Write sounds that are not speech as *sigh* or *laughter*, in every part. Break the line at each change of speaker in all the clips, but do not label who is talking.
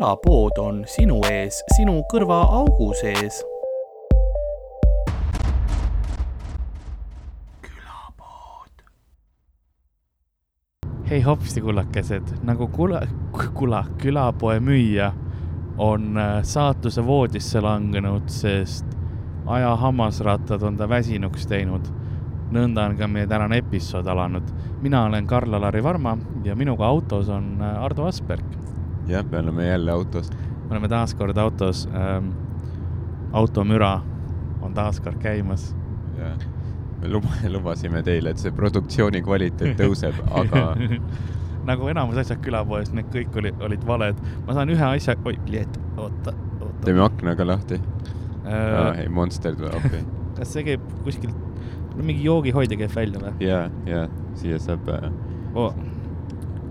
külapood on sinu ees, sinu kõrvaaugu sees. hei hopsti kullakesed, nagu kula, kula, külapoe müüja on äh, saatuse voodisse langenud, sest aja hammasrattad on ta väsinuks teinud. nõnda on ka meie tänane episood alanud. mina olen Karl-Alari Varma ja minuga autos on äh, Ardo Asperg.
Jah, me oleme jälle autos.
me oleme taas kord autos ähm,. automüra on taas kord käimas.
jah me luba-, *laughs* lubasime teile, et see produktsiooni kvaliteet *laughs* tõuseb, aga
nagu enamus asjad külapoes, need kõik olid, olid valed. ma saan ühe asja, oi, Liet, oota, oota.
teeme akna ka lahti
äh,
ah,. ei, Monster tuleb appi. *laughs*
kas see käib kuskilt, mingi joogihoidja käib välja või?
ja, ja siia saab äh,
oh,.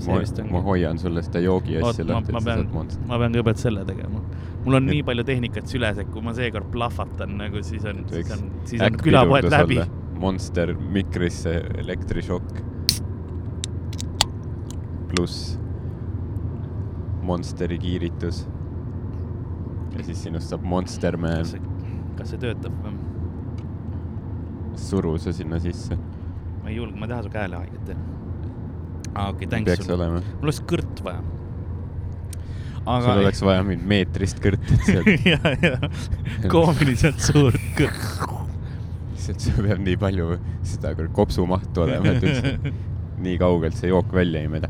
Ma, ma hoian sulle seda joogiasja lahti,
et sa saad Monster. ma pean kõigepealt selle tegema. mul on nii palju tehnikat süles, et kui ma seekord plahvatan nagu, siis on, siis on, siis on külapoed läbi.
Monster mikrisse elektrišokk pluss Monsteri kiiritus. ja siis sinust saab Monster Man.
kas see töötab või?
suru see sinna sisse.
ma ei julge, ma ei taha su käele haiget teha. Aa, okei,
peaks olema.
mul oleks kõrt vaja.
Aga... sul oleks vaja mingit meetrist kõrtet seal *laughs*
ja, ja koomiliselt suurt kõrt
lihtsalt see peab nii palju seda kopsumahtu olema, et üldse *laughs* nii kaugelt see jook välja ei meda.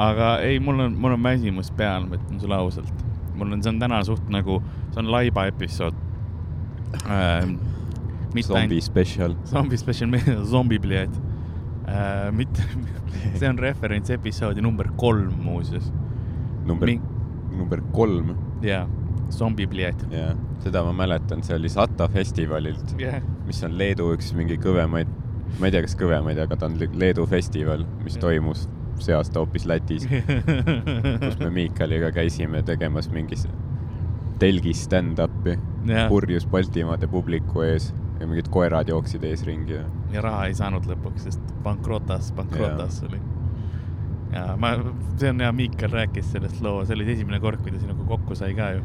aga ei, mul on, mul on väsimus peal, ma ütlen sulle ausalt. mul on, see on täna suht nagu, see on laiba episood
äh,. zombi special.
zombi special, *laughs* zombi plied äh,. mitte, *laughs* see on referents episoodi number kolm muuseas.
number Mi..., number kolm?
jaa zombiplied.
jah, seda ma mäletan, see oli Sata festivalilt
yeah.,
mis on Leedu üks mingi kõvemaid, ma ei tea, kas kõvemaid, aga ta on Leedu festival, mis yeah. toimus see aasta hoopis Lätis *laughs* kus me Miikaliga käisime tegemas mingis telgis stand-up'i yeah. purjus Baltimaade publiku ees ja mingid koerad jooksid eesringi ja.
ja raha ei saanud lõpuks, sest pankrotas, pankrotas yeah. oli ja ma, see on hea, Miikal rääkis sellest loo, see oli esimene kord, kui ta sinuga kokku sai ka ju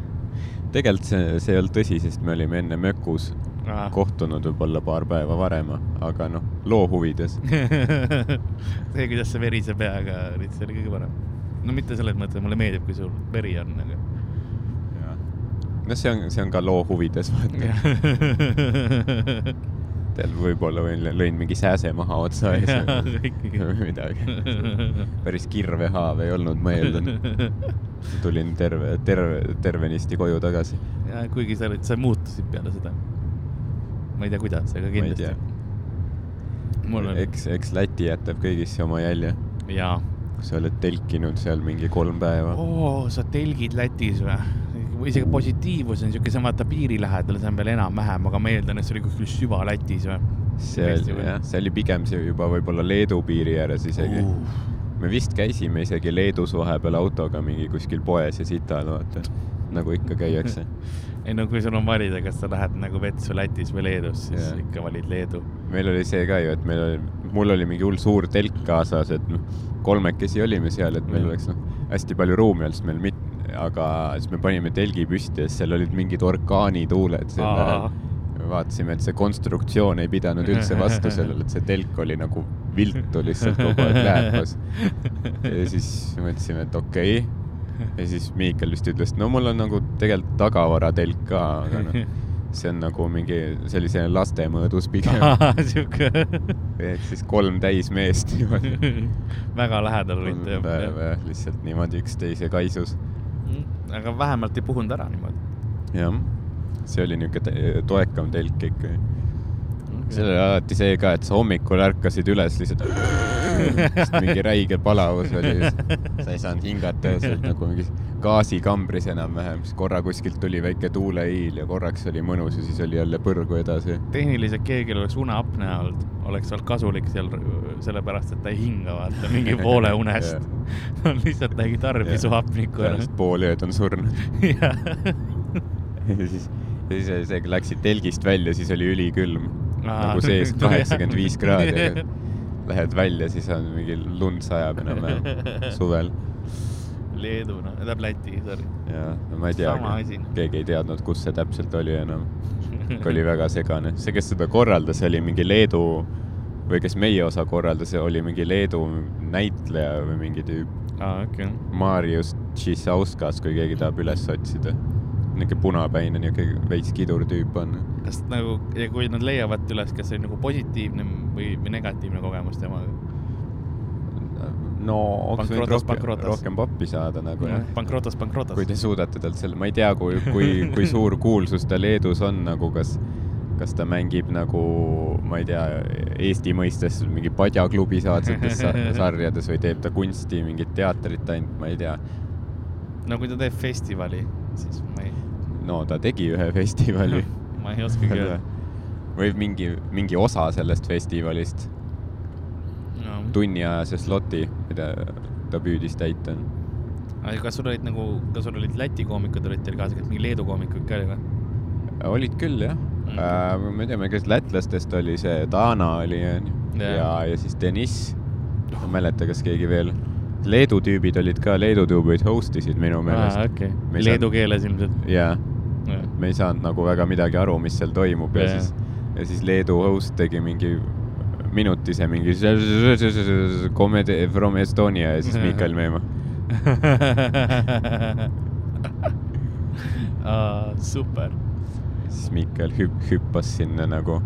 tegelikult see, see ei olnud tõsi, sest me olime enne Mökus Aha. kohtunud võib-olla paar päeva varem, aga noh, loo huvides *laughs*
see, kuidas sa verise peaga olid, see oli kõige parem. no mitte selles mõttes, mulle meeldib, kui sul veri on, aga.
Noh, see on, see on ka loo huvides, *laughs* vaata tead, võib-olla lõin mingi sääse maha otsa ees *laughs* või midagi. päris kirvehaav ei olnud, ma eeldan. *laughs* tulin terve, terve, tervenisti koju tagasi.
ja kuigi sa olid, sa muutusid peale seda. ma ei tea, kuidas, aga kindlasti.
On... eks, eks Läti jätab kõigisse oma jälje.
jaa.
sa oled telkinud seal mingi kolm päeva.
oo, sa telgid Lätis või? Isegi positiivus on siuke, see on vaata piiri lähedal, see on veel enam-vähem, aga ma eeldan, et see oli kuskil süva-Lätis või?
see oli jah, see oli pigem see juba võib-olla Leedu piiri ääres isegi uh.. me vist käisime isegi Leedus vahepeal autoga mingi kuskil poes ja sital, vaata, nagu ikka käiakse *laughs*
ei no kui sul on valida, kas sa lähed nagu vetsu Lätis või Leedus, siis yeah. ikka valid Leedu.
meil oli see ka ju, et meil oli, mul oli mingi hull suur telk kaasas, et noh, kolmekesi olime seal, et meil mm. oleks noh, hästi palju ruumi olnud, sest meil mit-, aga siis me panime telgi püsti ja seal olid mingid orkaanituuled seal lähel. vaatasime, et see konstruktsioon ei pidanud üldse *laughs* vastu sellele, et see telk oli nagu viltu lihtsalt kogu aeg lääpas. ja siis mõtlesime, et okei okay. ja siis Miikal vist ütles, et no mul on nagu tegelikult tagavaratelk ka, aga noh see on nagu mingi sellise laste mõõdus pigem. *laughs*
sihuke.
ehk siis kolm täismeest niimoodi *laughs*
väga lähedal olite.
lihtsalt niimoodi üksteise kaisus
aga vähemalt ei puhunud ära niimoodi.
jah, see oli niisugune toekam telk ikka okay.. seal oli alati see ka, et sa hommikul ärkasid üles lihtsalt *laughs* mingi räige palavus oli, sa ei saanud hingata ja sa olid nagu mingis gaasikambris enam-vähem, siis korra kuskilt tuli väike tuuleiil ja korraks oli mõnus ja siis oli jälle põrgu edasi.
tehniliselt kellelgi oleks uneapnea olnud, oleks olnud kasulik seal, sellepärast et ta ei hinga, vaata, mingi *laughs* poole unest. *laughs* On lihtsalt nägi tarbisu hapnikku.
pärast pool ööd on surnud. *laughs* Ja siis, ja siis see, läksid telgist välja, siis oli ülikülm. nagu sees kaheksakümmend viis kraadi lähed välja, siis on mingi lund sajab enam-vähem suvel
Leedu, noh, tähendab Läti, sorry.
ja no ma ei tea
Sama asi.,
keegi ei teadnud, kus see täpselt oli enam. *laughs* oli väga segane, see, kes seda korraldas, oli mingi Leedu või kes meie osa korraldas, oli mingi Leedu näitleja või mingi tüüp,
aa, okei.
Marius Tšisauskas, kui keegi tahab üles otsida. niisugune punapäine, niisugune veits kidur tüüp on.
kas nagu, ja kui nad leiavad üles, kas see on nagu positiivne või, või negatiivne kogemus temaga?
No oleks võinud
Pankrotas,
rohkem,
pankrotas.
rohkem pappi saada nagu jah.
pankrotas, pankrotas.
kui te suudate talt selle, ma ei tea, kui, kui, *laughs* kui suur kuulsus ta Leedus on nagu, kas, kas ta mängib nagu, ma ei tea, Eesti mõistes mingi padjaklubi saadsetes sa- *laughs* sarjades või teeb ta kunsti, mingit teatrit ainult, ma ei tea.
no kui ta teeb festivali, siis ma ei,
no ta tegi ühe festivali *laughs*
ma ei oskagi öelda.
või mingi, mingi osa sellest festivalist. Tunniajase sloti, mida ta püüdis täita.
aga kas sul olid nagu, kas sul olid Läti koomikud olid teil kaasa, mingi Leedu koomikuid ka oli või?
olid küll jah
Okei.
okay.. ma ei tea, kes lätlastest oli see Dana oli onju
Jaa.
ja, ja siis Deniss. ma ei mäleta, kas keegi veel. Leedu tüübid olid ka, Leedu tüübid host isid minu meelest Me ei.
Leedu
saanud-
keeles ilmselt.
ja me ei saanud nagu väga midagi aru, mis seal toimub ja
Jaa.
siis, ja siis Leedu host tegi mingi minutise mingi Comedy from Estonia ja siis Miikael *laughs* Meemaa. *laughs*
super.
siis Miikael hüp-, hüppas sinna nagu,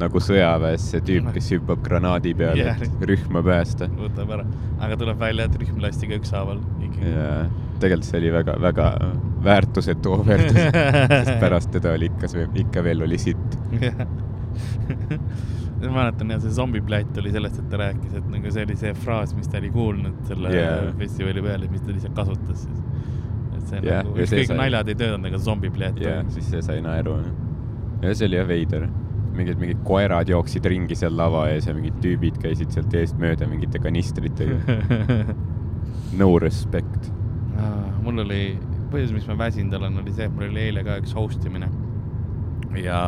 nagu sõjaväes see tüüp, kes hüppab granaadi peale yeah., et rühma päästa.
võtab ära, aga tuleb välja, et rühm lasti ka ükshaaval ikkagi.
ja tegelikult see oli väga, väga väärtusetu ohverdus, *laughs* sest pärast teda oli ikka, ikka veel oli sitt.
Ma mäletan jah, see zombiplätt oli sellest, et ta rääkis, et nagu see oli see fraas, mis ta oli kuulnud selle yeah. festivali peal ja mis ta lihtsalt kasutas siis. et see
Jah,
nagu, ükskõik
sai-
naljad ei töötanud, aga zombiplätt
ja siis see sai naeru. ja see oli jah veider. mingid, mingid koerad jooksid ringi seal lava ees ja mingid tüübid käisid sealt eest mööda mingite kanistritega. *laughs* no respect.
mul oli, põhjus, miks ma väsinud olen, oli see, et mul oli eile ka üks host imine. ja,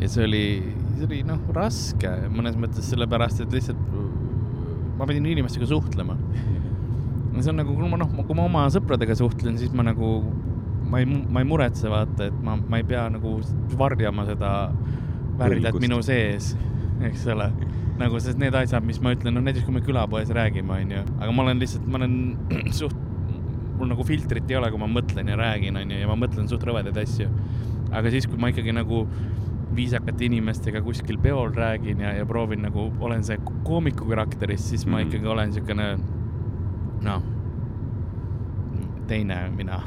ja see oli, see oli noh, raske mõnes mõttes sellepärast, et lihtsalt ma pidin inimestega suhtlema. see on nagu, kui ma noh, kui ma oma sõpradega suhtlen, siis ma nagu, ma ei, ma ei muretse, vaata, et ma, ma ei pea nagu varjama seda
Õigust.
minu sees, eks ole. nagu, sest need asjad, mis ma ütlen, no näiteks kui me külapoes räägime, onju, aga ma olen lihtsalt, ma olen *clears throat* suht, mul nagu filtrit ei ole, kui ma mõtlen ja räägin, onju, ja ma mõtlen suht rõvedaid asju. aga siis, kui ma ikkagi nagu viisakate inimestega kuskil peol räägin ja, ja proovin nagu, olen see koomiku karakteris, siis ma
Mhm.
ikkagi olen siukene, noh, teine mina.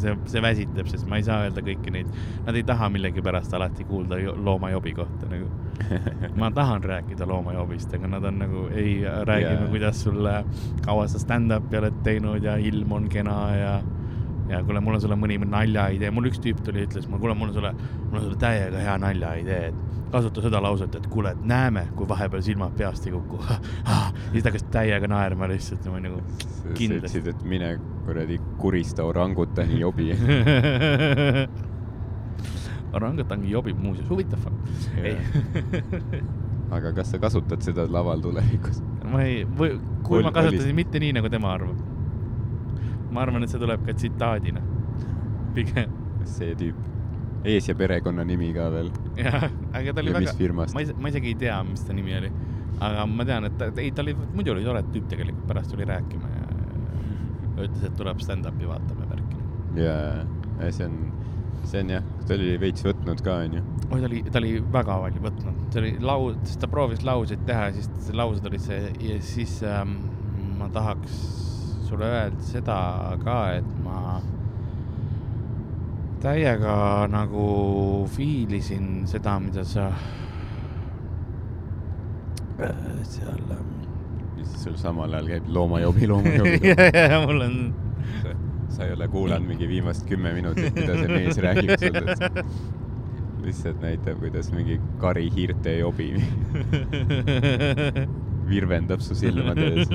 see, see väsitab, sest ma ei saa öelda kõiki neid, nad ei taha millegipärast alati kuulda jo- loomajobi kohta nagu. *laughs* ma tahan rääkida loomajobist, aga nad on nagu, ei, räägime yeah., kuidas sul, kaua sa stand-up'i oled teinud ja ilm on kena ja, ja kuule, mul on sulle mõni naljaidee, mul üks tüüp tuli, ütles mulle, kuule, mul on sulle, mul on sulle täiega hea naljaidee, et kasuta seda lauset, et kuule, et näeme, kui vahepeal silmad peast ei kuku. *laughs* siis ta hakkas täiega naerma lihtsalt ma nagu
sa
kindlasti.
ütlesid, et mine kuradi kurista orangutani jobi. *laughs*
orangutangi jobib muuseas, huvitav fakt.
aga kas sa kasutad seda laval tulevikus?
ma ei, või kui
Ol-
ma kasutasin mitte nii, nagu tema arvab. Ma arvan, et see tuleb ka tsitaadina. pigem,
see tüüp, ees- ja perekonnanimi ka veel.
jah, aga ta oli
Ja
väga, ma ei, ma isegi ei tea, mis ta nimi oli. aga ma tean, et ta, ei, ta oli, muidu oli tore tüüp tegelikult, pärast tuli rääkima ja ütles, et tuleb stand-up'i vaatame värki.
ja, ja see on, see on jah, ta oli veits võtnud ka, onju.
oi, ta oli, ta oli väga palju võtnud, see oli lau-, siis ta proovis lauseid teha ja siis see laused olid see ja siis ähm, ma tahaks sulle öelda seda ka, et ma täiega nagu fiilisin seda, mida sa äh, seal ähm,
mis sul samal ajal käib loomajobi, loomajobi.
ja, ja mul on
sa ei ole kuulanud mingi viimast kümme minutit, mida see mees räägib sulle. lihtsalt näitab, kuidas mingi kari hiirte jobi *laughs* virvendab su silmade ees.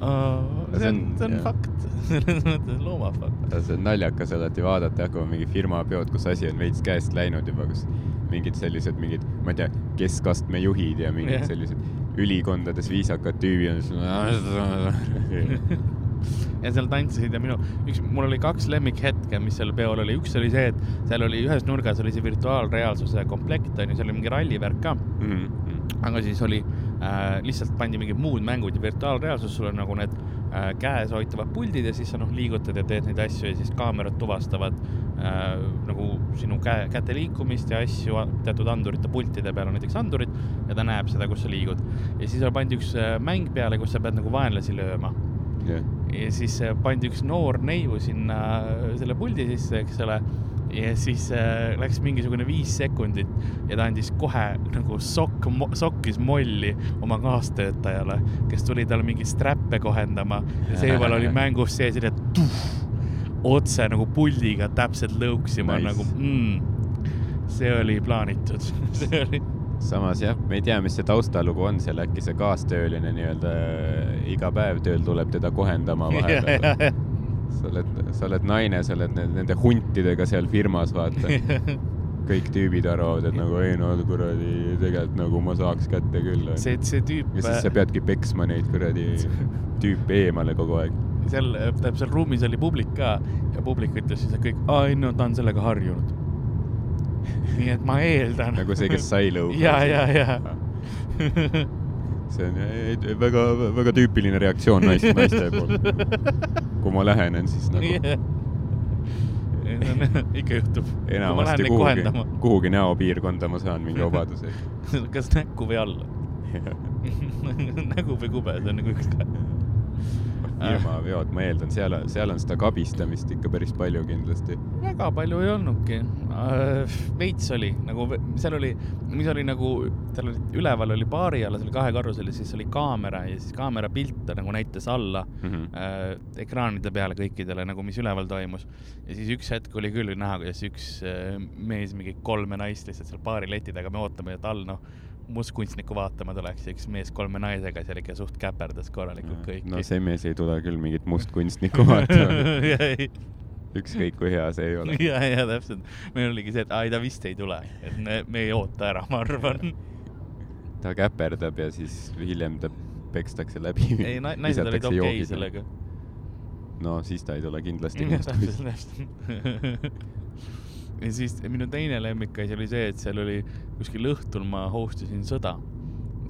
See on, see on
jah.
fakt, *laughs* selles mõttes loomafakt.
see on naljakas alati vaadata, kui on mingi firmapeod, kus asi on veits käest läinud juba, kus mingid sellised mingid, ma ei tea, keskastme juhid ja mingid
Jah.
sellised ülikondades viisakad tüübid on
ja seal tantsisid ja minu, üks, mul oli kaks lemmikhetke, mis seal peol oli, üks oli see, et seal oli ühes nurgas oli see virtuaalreaalsuse komplekt onju, seal oli mingi rallivärk ka,
mm.
aga siis oli äh, lihtsalt pandi mingid muud mängud ja virtuaalreaalsus, sul on nagu need äh, käes hoitavad puldid ja siis sa noh, liigutad ja teed neid asju ja siis kaamerad tuvastavad äh, nagu sinu käe, käte liikumist ja asju teatud andurite pultide peal on näiteks andurid ja ta näeb seda, kus sa liigud. ja siis pandi üks äh, mäng peale, kus sa pead nagu vaenlasi lööma
jah,
ja siis äh, pandi üks noor neiu sinna äh, selle puldi sisse, eks ole. Ja siis äh, läks mingisugune viis sekundit ja ta andis kohe nagu sokk, sokkis molli oma kaastöötajale, kes tuli talle mingeid strappe kohendama ja seepeal oli *laughs* mängus sees ja tuh, otse nagu puldiga täpselt lõuksima
Nice.
nice. nagu mm,. see oli plaanitud, *laughs* see oli
samas jah, me ei tea, mis see taustalugu on seal, äkki see kaastööline nii-öelda äh, iga päev tööl tuleb teda kohendama *laughs* vahepeal. Sa oled, sa oled naine, sa oled ne- nende huntidega seal firmas, vaata. *laughs* kõik tüübid arvavad, et nagu ei no kuradi, tegelikult nagu ma saaks kätte küll.
see, see tüüp.
ja siis sa peadki peksma neid kuradi *laughs* tüüpe eemale kogu aeg.
seal, tähendab seal ruumis oli publik ka ja publik ütles siis, kõik, aa ei no ta on sellega harjunud. *laughs* nii et ma eeldan.
nagu see, kes sai lõuga.
ja, ja, ja.
see on eh, väga, väga tüüpiline reaktsioon naist, naiste poolt. Kui ma lähenen, siis nagu *laughs*
ikka juhtub.
enamasti kuhugi, kuhugi näopiirkonda ma saan mingi *laughs* obaduse.
kas näkku või alla? *laughs* nägu või kube, see on nagu üks.
firmaveod, ma eeldan, seal, seal on seda kabistamist ikka päris palju kindlasti.
väga palju ei olnudki. veits oli nagu, seal oli, mis oli nagu, seal oli üleval oli baari all, see oli kahe korrusel ja siis oli kaamera ja siis kaamera pilte nagu näitas alla
Mhm.
äh, ekraanide peale kõikidele nagu, mis üleval toimus. ja siis üks hetk oli küll näha, kuidas üks äh, mees mingi kolme naist lihtsalt seal baari leti taga, me ootame, et all noh, mustkunstnikku vaatama tuleks ja üks mees kolme naisega seal ikka suht käperdas korralikult kõiki.
no see mees ei tule küll mingit mustkunstnikku vaatama, *laughs* ükskõik kui hea see ei ole. *laughs*
ja, ja täpselt, meil oligi see, et ai ta vist ei tule, et me, me ei oota ära, ma arvan. *laughs*
ta käperdab ja siis hiljem ta pekstakse läbi.
ei, naised olid okei okay sellega.
no siis ta ei tule kindlasti
täpselt. Ja siis minu teine lemmikasi oli see, et seal oli kuskil õhtul ma host isin sõda.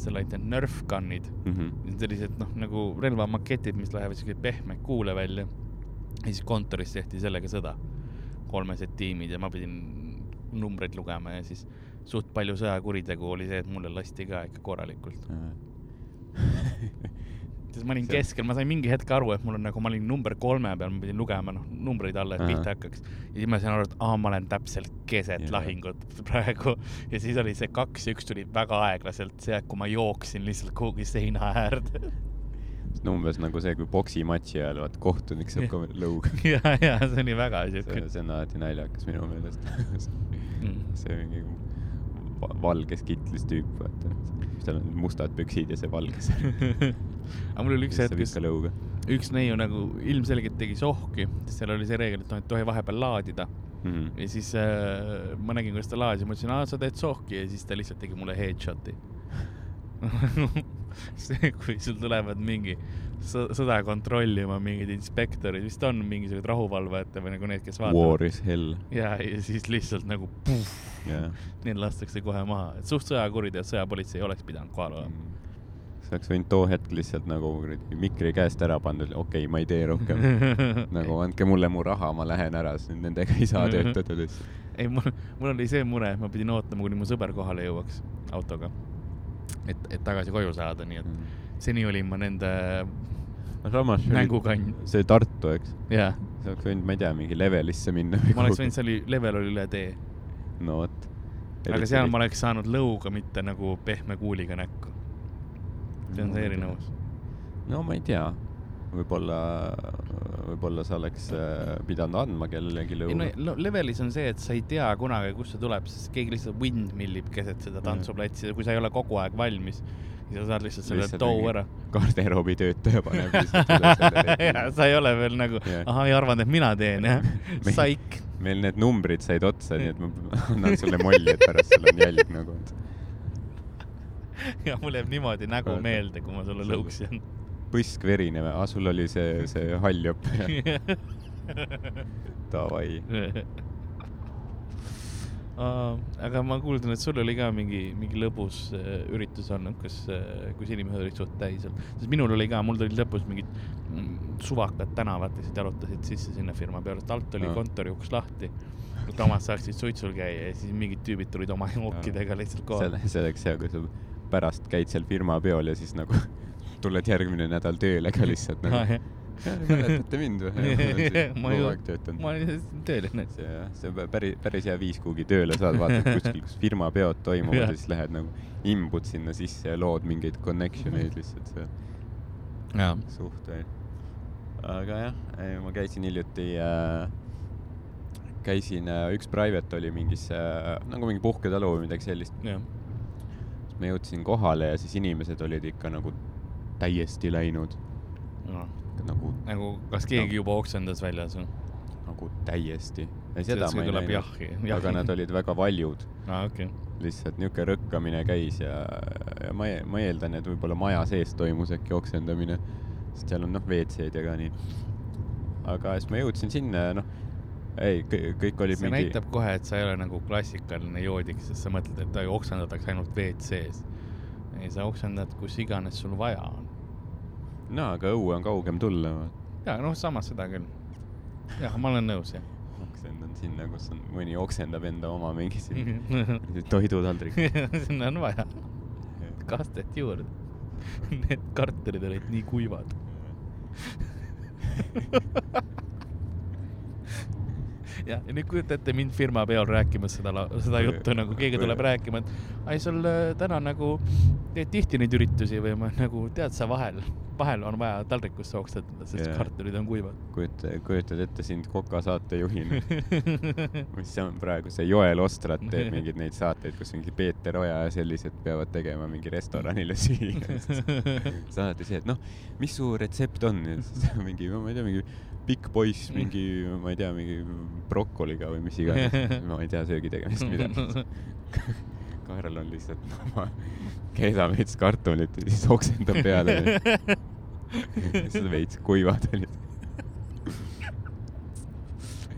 seal olid need Nerf gun'id,
Mhm.
sellised noh, nagu relvamaketid, mis lähevad siuke pehme kuule välja. ja siis kontoris tehti sellega sõda. kolmesed tiimid ja ma pidin numbreid lugema ja siis suht palju sõjakuritegu oli see, et mulle lasti ka ikka korralikult. *laughs* sest ma olin
See-
keskel, ma sain mingi hetk aru, et mul on nagu, ma olin number kolme peal, ma pidin lugema noh, numbreid alla, et
Ahah.
pihta hakkaks. ja siis ma sain aru, et aa, ma olen täpselt keset
Jaa.
lahingut *laughs* praegu. ja siis oli see kaks ja üks tuli väga aeglaselt, see, kui ma jooksin lihtsalt kuhugi seina äärde.
on umbes nagu see, kui poksimatši ajal vaat kohtunik saab ka lõuga. *laughs*
ja, ja see oli väga siuke.
see on alati naljakas minu meelest.
Mm. *laughs*
see mingi va- valges kitlis tüüp, vaata. tal on mustad püksid ja see valges.
Aga mul oli üks hetk, kus üks neiu nagu ilmselgelt tegi sohki, sest seal oli see reegel, et noh, et tohi vahepeal laadida.
Mhm.
ja siis äh, ma nägin, kuidas ta laadis ja ma ütlesin, aa, sa teed sohki ja siis ta lihtsalt tegi mulle headshot'i. *laughs* see, kui sul tulevad mingi sõ- sõda kontrollima mingid inspektorid, vist on mingisugused rahuvalvajad või nagu need, kes
War
vaatavad.
is hell.
ja, ja siis lihtsalt nagu puh,
jah.
need lastakse kohe maha, et suht sõjakuriteo, sõjapolitsei oleks pidanud kohal olema.
sa oleks võinud too hetk lihtsalt nagu mikri käest ära panna, okei okay,, ma ei tee rohkem. *laughs* nagu andke mulle mu raha, ma lähen ära, sest nendega ei saa töötada lihtsalt.
ei, mul, mul oli see mure, et ma pidin ootama, kuni mu sõber kohale jõuaks autoga. et, et tagasi koju saada, nii et seni olin ma nende
samas
mängukann,
see Tartu, eks,
jaa.
sa oleks võinud, ma ei tea, mingi levelisse minna.
ma oleks võinud, see oli, level oli üle tee.
no vot.
aga seal ma oleks saanud lõuga, mitte nagu pehme kuuliga näkku. See on see erinevus.
no ma ei tea, võib-olla, võib-olla sa oleks äh, pidanud andma kellelegi
ei no, levelis on see, et sa ei tea kunagi, kust see tuleb, sest keegi lihtsalt windmillib keset seda tantsuplatsi ja kui sa ei ole kogu aeg valmis, siis sa saad lihtsalt selle tou ära.
garderoobi töötaja paneb *laughs* lihtsalt *laughs*
ja sa ei ole veel nagu
Jah.
ahah, ei arvanud, et mina teen jah *laughs* Saik.
meil need numbrid said otsa, nii et ma annan sulle molli, et pärast sul on jälg nagu. *laughs*
ja mul jääb niimoodi nägu meelde, kui ma sulle lõuksi annan.
põsk verine või? aa, sul oli see, see hall jopp. *laughs* Davai. *laughs*
aga ma kuulsin, et sul oli ka mingi, mingi lõbus äh, üritus olnud, kus, kus inimesed olid suht täis olnud. sest minul oli ka, mul tulid lõpus mingid mm, suvakad tänavatelised jalutasid sisse sinna firma peale, alt oli
Aa.
kontori uks lahti. et omad saaksid suitsul käia ja siis mingid tüübid tulid oma jookidega lihtsalt kohale
see oleks hea, kui sa pärast käid seal firma peol ja siis nagu *laughs* tuled järgmine nädal tööle ka lihtsalt nagu. mäletate mind või? *laughs*
ma ju ma olin tööline.
see jah, see on pä- päris, päris hea viis kuhugi tööle saad, vaatad *laughs* kuskil, kus firma peod toimuvad ja siis lähed nagu imbud sinna sisse ja lood mingeid connection eid lihtsalt see
jaa,
suht veel. aga jah, ma käisin hiljuti äh,, käisin äh,, üks private oli mingis äh, nagu mingi puhketalu või midagi sellist.
jah.
Siis ma jõudsin kohale ja siis inimesed olid ikka nagu täiesti läinud, nagu,
nagu, kas keegi juba oksendas väljas või?
nagu täiesti. seda
see
ma ei näinud,
jahhi.
aga nad olid väga valjud,
aa, okei.
lihtsalt niisugune rõkkamine käis ja, ja ma, ma eeldan, et võib-olla maja sees toimus äkki oksendamine, sest seal on noh, WC-d ja ka nii. aga siis ma jõudsin sinna ja noh, ei, kõik olid
see
mingi,
näitab kohe, et sa ei ole nagu klassikaline joodik, sest sa mõtled, et oksendatakse ainult WC-s. ei, sa oksendad kus iganes sul vaja on.
no aga õue on kaugem tulla,
jaa, noh, samas seda küll. jah, ma olen nõus, jah.
oksendan sinna, kus on, mõni oksendab enda oma mingi siin *laughs* toidutaldrik. *laughs*
sinna on vaja kastet juurde. Need kartulid olid nii kuivad. *laughs* jah, ja nüüd kujuta ette mind firma peol rääkimas seda, seda juttu nagu keegi tuleb rääkima, et ai, sul äh, täna nagu teed tihti neid üritusi või ma *laughs* nagu tead sa vahel, vahel on vaja taldrikusse oksetada, sest
Jaa.
kartulid on kuivad.
kujuta, kujutad ette sind Koka saatejuhina, *laughs* mis see on praegu, see Joel Ostrat teeb *laughs* mingeid neid saateid, kus mingi Peeter Oja ja sellised peavad tegema mingi restoranile süüa. alati see, et noh, mis su retsept on ja siis mingi, ma ei tea, mingi pikk poiss mingi, ma ei tea, mingi brokoliga või mis iganes, *laughs* ma ei tea söögi tegemist midagi. *laughs* Kaarel on lihtsalt, ma keedab veits kartulit ja siis oksendab peale. *laughs* siis veits kuivad olid.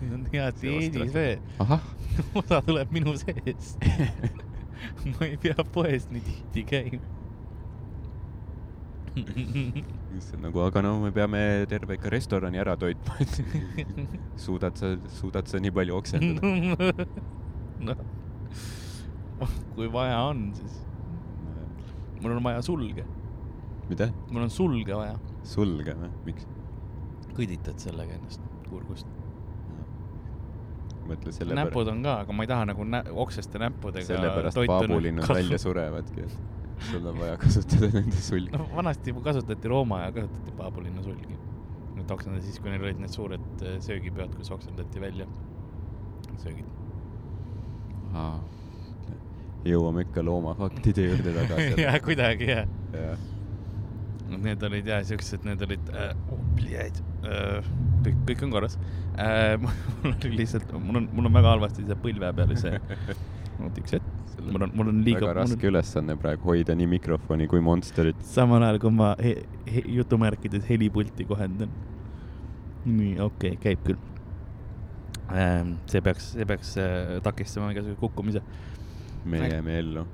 see on hea teenisvee,
ahah,
osa tuleb minu seest. ma ei pea poes nii tihti käima. *laughs*
siis nagu, aga no me peame terve ikka restorani ära toitma, et *laughs* suudad sa, suudad sa nii palju oksendada.
noh, kui vaja on, siis mul on vaja sulge,
mida?
mul on sulge vaja.
sulge või? miks?
kõditad sellega ennast kurgust.
mõtle selle
näpud on ka, aga ma ei taha nagu nä-, okseste näppudega.
sellepärast paabulinnud välja. surevadki, et sul on vaja kasutada nende sulgi
noh, vanasti kasutati Rooma ja kasutati paabulinna sulgi. Nad oksendasid siis, kui neil olid need suured äh, söögipeod, kus oksendati välja söögid.
Jõuame ikka loomafaktide juurde tagasi.
jah, kuidagi jah.
jah,
Need olid jah siuksed, need olid äh,, äh, kõik, kõik on korras äh. *laughs* mul oli lihtsalt, mul on, mul on väga halvasti see põlve peal see, *laughs* oota üks hetk, mul on, mul on liiga.
väga raske ülesanne praegu hoida nii mikrofoni kui Monsterit.
samal ajal, kui ma he, he, jutumärkides helipulti kohendan. nii, okei okay,, käib küll ähm,. see peaks, see peaks äh, takistama igasuguse kukkumise.
me jääme ellu.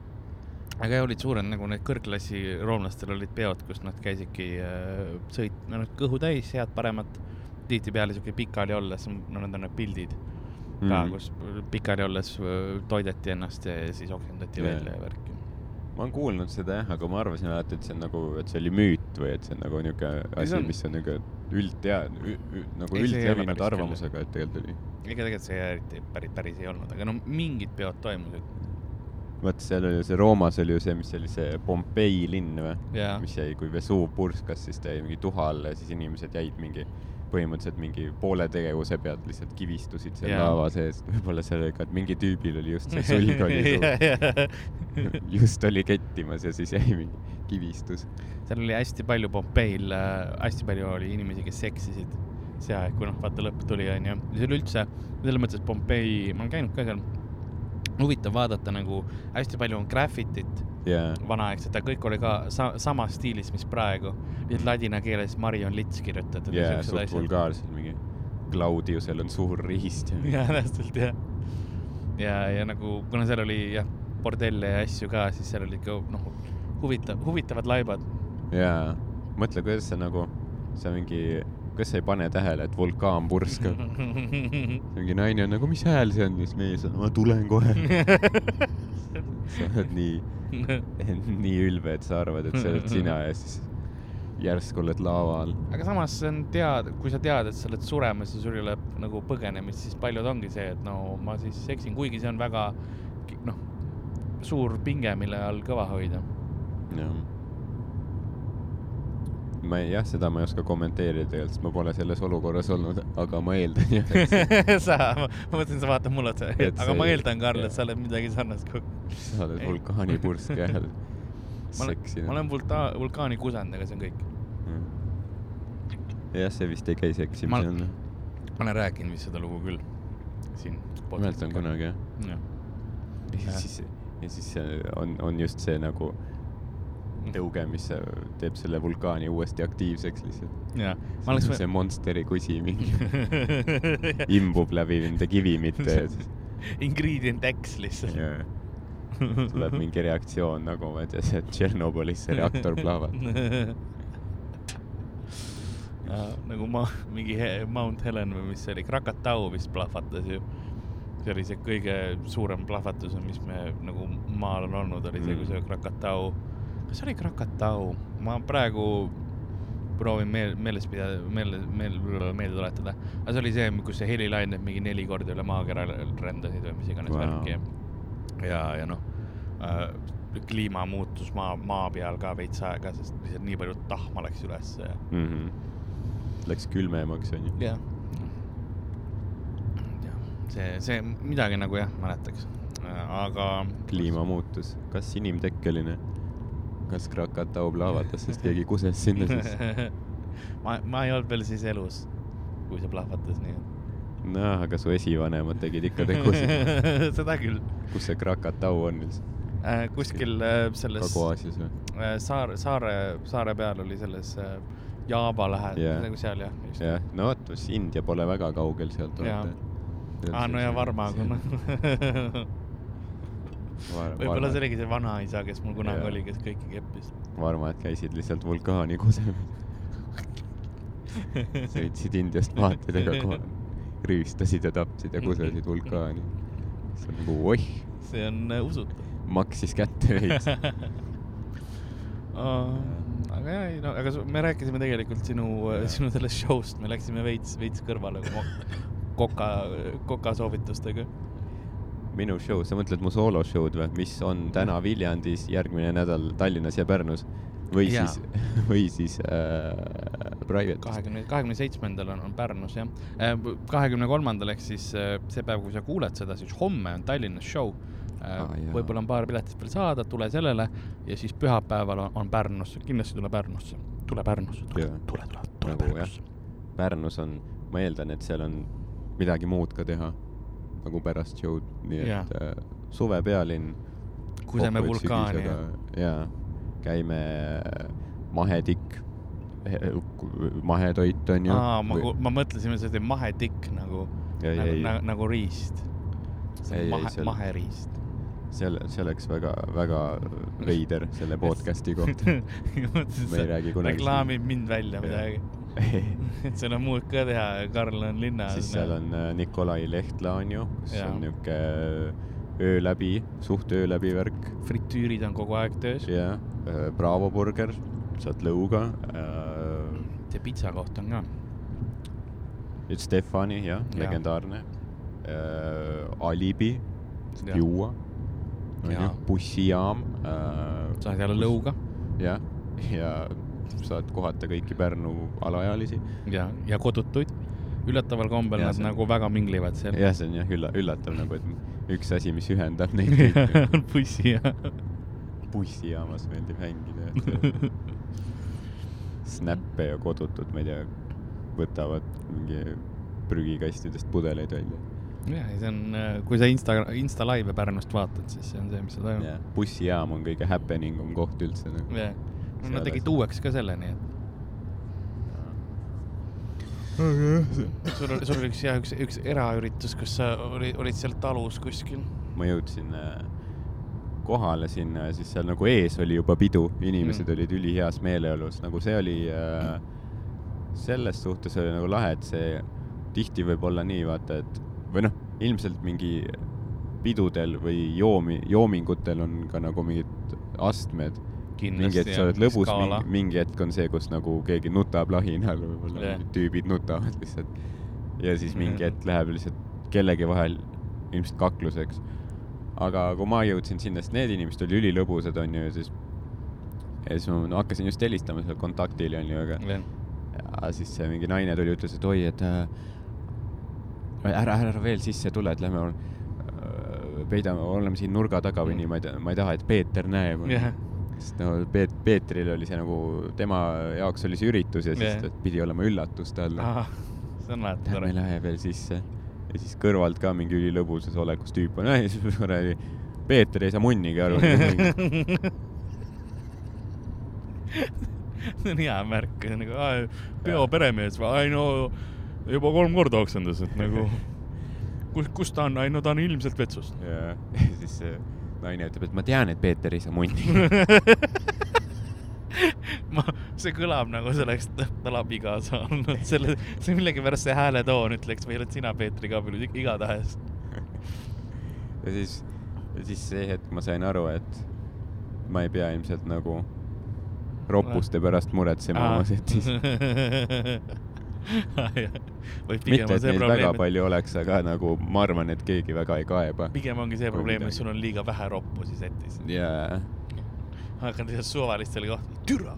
aga olid suured nagu need kõrgklassi roomlastel olid peod, kus nad käisidki äh, sõit, no noh, kõhu täis, head-paremat. tihtipeale siuke pikali olles, no need on need pildid ka mm., kus pikali olles äh, toideti ennast ja siis oksendati
Jaa.
välja ja värki.
ma olen kuulnud seda jah, aga ma arvasin alati, et see on nagu, et see oli müüt või et see on nagu niuke asi mis on niuke üldtea-, nagu üldlevinud arvamusega, et tegelikult oli.
ega tegelikult see eriti päris, päris ei olnud, aga no mingid peod toimusid.
vaata, seal oli see Roomas oli ju see, mis oli see Pompei linn või?
Jaa.
mis jäi, kui Vesuv purskas, siis ta jäi mingi tuha alla ja siis inimesed jäid mingi põhimõtteliselt mingi poole tegevuse pealt lihtsalt kivistusid seal
Jaa.
laava sees. *laughs* võib-olla seal oli ka, et mingi tüübil oli just see *laughs* sulg oli *laughs* just oli kettimas ja siis jäi mingi kivistus.
seal oli hästi palju Pompeil äh,, hästi palju oli inimesi, kes seksisid see aeg, kui noh, vaata lõpp tuli, onju. ja see oli üldse, selles mõttes, Pompei, ma olen käinud ka seal, huvitav vaadata nagu hästi palju on graffitit
jaa,
vanaaegset, aga kõik oli ka sa samas stiilis, mis praegu. lihtsalt ladina keeles Marion Lits kirjutatud.
jaa, suht vulgaarselt mingi. Claudiusel on suur riist ja *laughs*
jaa, täpselt jah. ja, ja nagu, kuna seal oli jah, bordelle ja asju ka, siis seal oli ikka noh, huvitav, huvitavad laibad.
jaa, mõtle, kuidas sa nagu, sa mingi, kas sa ei pane tähele, et vulkaan purskab? *laughs* mingi naine on nagu, mis hääl see on, siis mees on, ma tulen kohe. *laughs* sa oled nii, *laughs* nii ülbe, et sa arvad, et see oled *laughs* sina ja siis järsku oled lava all.
aga samas see on tead, kui sa tead, et sa oled suremas ja sul ei ole nagu põgenemist, siis paljud ongi see, et no ma siis eksin, kuigi see on väga noh, suur pinge, mille all kõva hoida.
jah. Ma ei, jah, seda ma ei oska kommenteerida tegelikult, sest ma pole selles olukorras olnud, aga ma eeldan jah, *laughs* sa-
ma mõtlesin, sa vaatad mulle otsa, aga
see-
ma eeldan, Karl, et sa oled midagi sarnast kogu
sa oled vulkaanipurske *laughs*
olen,
seksinud.
ma olen vulta-, vulkaani kusend, aga see on kõik.
jah, see vist ei käi
Ma-
seksimise alla.
ma olen rääkinud vist seda lugu küll siin.
mäletan. kunagi jah.
jah.
ja siis, ja siis on, on just see nagu tõuge, mis teeb selle vulkaani uuesti aktiivseks lihtsalt.
jah, ma oleks
see Monsteri kusi mingi *laughs* imbub läbi nende kivimite ja *laughs*
Ingredient X lihtsalt.
ja, tuleb mingi reaktsioon nagu ma ei tea, see Tšernobõlis see reaktor plahvatab. *laughs*
nagu ma, mingi Mount Helen või mis see oli, Krakatau vist plahvatas ju. see oli see kõige suurem plahvatus, mis me nagu maal on olnud, oli see, kui see Krakatau, kas see oli Krakatau, ma praegu proovin meel, meeles pidada, meelde, meel-, meelde tuletada. aga see oli see, kus see helilained mingi neli korda üle maakera rändasid või mis iganes wow. värki ja, ja, noh äh,, kliimamuutus maa, maa peal ka veits aega, sest lihtsalt nii palju tahma läks ülesse ja.
mm. -hmm. Läks külmemaks onju.
jah. see, see midagi nagu jah, mäletaks, aga.
kliimamuutus, kas inimtekkeline? Kas Krakatau plahvatas, sest keegi kuses sinna sisse? *laughs*
ma, ma ei olnud veel siis elus, kui see plahvatas, nii
noh, aga su esivanemad tegid ikka tegusid.
et. seda küll
kus see Krakatau on üldse?
äh,. kuskil äh, selles
Kagu-Aasias või?
äh, saar, saare, saare peal oli selles äh, Jaava lähedal yeah., nagu seal jah.
jah, no vot, siis India pole väga kaugel sealt.
Aa, no ja Varma, kuna *laughs* võib-olla see oligi see vanaisa, kes mul kunagi
Jaa.
oli, kes kõiki keppis.
varmad käisid lihtsalt vulkaani kusemas. *laughs* sõitsid Indiast paatidega kohale, rüüstasid ja tapsid ja kusesid vulkaani. see on nagu oih,
see on äh, usutav.
maksis kätte veits. *laughs*
aga jah, ei no, aga me rääkisime tegelikult sinu, sinu sellest show'st, me läksime veits, veits kõrvale koka, koka soovitustega.
Minu show, sa mõtled mu sooloshow'd või, mis on täna Viljandis, järgmine nädal Tallinnas ja Pärnus või
Jaa.
siis, *laughs* või siis äh, Private'is.
kahekümne, kahekümne seitsmendal on, on Pärnus jah. kahekümne kolmandal ehk siis äh, see päev, kui sa kuuled seda, siis homme on Tallinnas show.
Aa, jaa.
võib-olla on paar piletit veel saada, tule sellele ja siis pühapäeval on, on Pärnus, kindlasti tule Pärnusse, tule Pärnusse, tule tule, tule, tule
Nagu.
Pärnusse.
Pärnus on, ma eeldan, et seal on midagi muud ka teha nagu pärast show'd, nii
Jaa.
et äh, suvepealinn.
kuseme vulkaani ja.
jaa, käime mahetikk, mahetoit on ju.
aa, ma, ma mõtlesin, et see oli mahetikk nagu, nagu, nagu, nagu riist.
Ei, ei,
mahe,
seal-
maheriist.
see, see oleks väga, väga veider selle podcast'i kohta. *laughs* Me ei räägi kunagi
reklaamib mind välja midagi. *laughs* et seal on muud ka teha, Karl on linnas.
siis seal on äh, Nikolai Lehtla on ju, kus
Jaa.
on niuke öö läbi, suht öö läbi värk
fritüürid on kogu aeg töös.
ja äh, Bravo burger, saad lõuga äh,.
see pitsa koht on ka.
Stefani jah ja., legendaarne äh,. Alibi, saad
Jah.
juua, onju
Jaa.,
bussijaam äh,.
saad jälle lõuga
jah, ja saad kohata kõiki Pärnu alaealisi.
ja, ja kodutuid. üllataval kombel
Jaa,
nad
on-
nagu väga minglivad seal.
jah, see on jah ülla-, üllatav nagu, et üks asi, mis ühendab neid kõiki. *laughs*
on bussi ja.
bussijaamas meeldib hängida, et *laughs* snappe ja kodutut, ma ei tea, võtavad mingi prügikastidest pudeleid välja.
jah, see on, kui sa Insta, Insta laive Pärnust vaatad, siis see on see, mis sa tajud.
bussijaam on kõige happening um koht üldse nagu..
jah,
Seal
nad tegid uueks ka selle, nii et. sul oli, sul oli üks jah, üks, üks eraüritus, kus sa olid, olid seal talus kuskil.
ma jõudsin äh, kohale sinna ja siis seal nagu ees oli juba pidu, inimesed
Mm.
mm. olid üliheas meeleolus, nagu see oli äh,, selles suhtes oli nagu lahe, et see tihti võib olla nii, vaata, et või noh, ilmselt mingi pidudel või joomi, joomingutel on ka nagu mingid astmed. Mingi hetk sa oled lõbus, mingi, mingi hetk on see, kus nagu keegi nutab lahinal, võib-olla
Jah.
yeah. tüübid nutavad lihtsalt. ja siis mingi
Mhm.
hetk läheb lihtsalt kellegi vahel ilmselt kakluseks. aga kui ma jõudsin sinna, sest need inimesed olid ülilõbusad, onju, ja siis, ja siis ma no, hakkasin just helistama seal kontaktile, onju, aga ja siis see mingi naine tuli, ütles, et oi, et äh, ära, ära veel sisse tule, et lähme äh, peidame, oleme siin nurga taga või nii, ma ei tea, ma ei taha, et Peeter näeb.
jah,
sest no Peet-, Peetril oli see nagu, tema jaoks oli see üritus ja siis yeah. pidi olema üllatus talle.
see on alati
Lähme,
tore.
lähe veel sisse. ja siis kõrvalt ka mingi ülilõbusas olekus tüüp on, *laughs* ei, siis kuradi, Peeter ei saa munnigi aru. *laughs*
see on hea märk, nagu peo peremees ai no juba kolm korda oksendas, et nagu *laughs* kus, kus ta on, ai no ta on ilmselt vetsus.
ja siis naine ütleb, et ma tean, et Peeter ei saa munni.
ma, see kõlab nagu see oleks tal abikaasa olnud, selle, see millegipärast see hääletoon ütleks või oled sina Peetri Kaabel, igatahes. *laughs*
ja siis, ja siis see hetk ma sain aru, et ma ei pea ilmselt nagu roppuste pärast muretsema oma setis. *laughs* mitte, et neid väga
et
palju oleks, aga nagu ma arvan, et keegi väga ei kaeba.
pigem ongi see probleem, et sul on liiga vähe roppusi setis.
jaa,
hakkad lihtsalt suvalistele kohtadele, türa.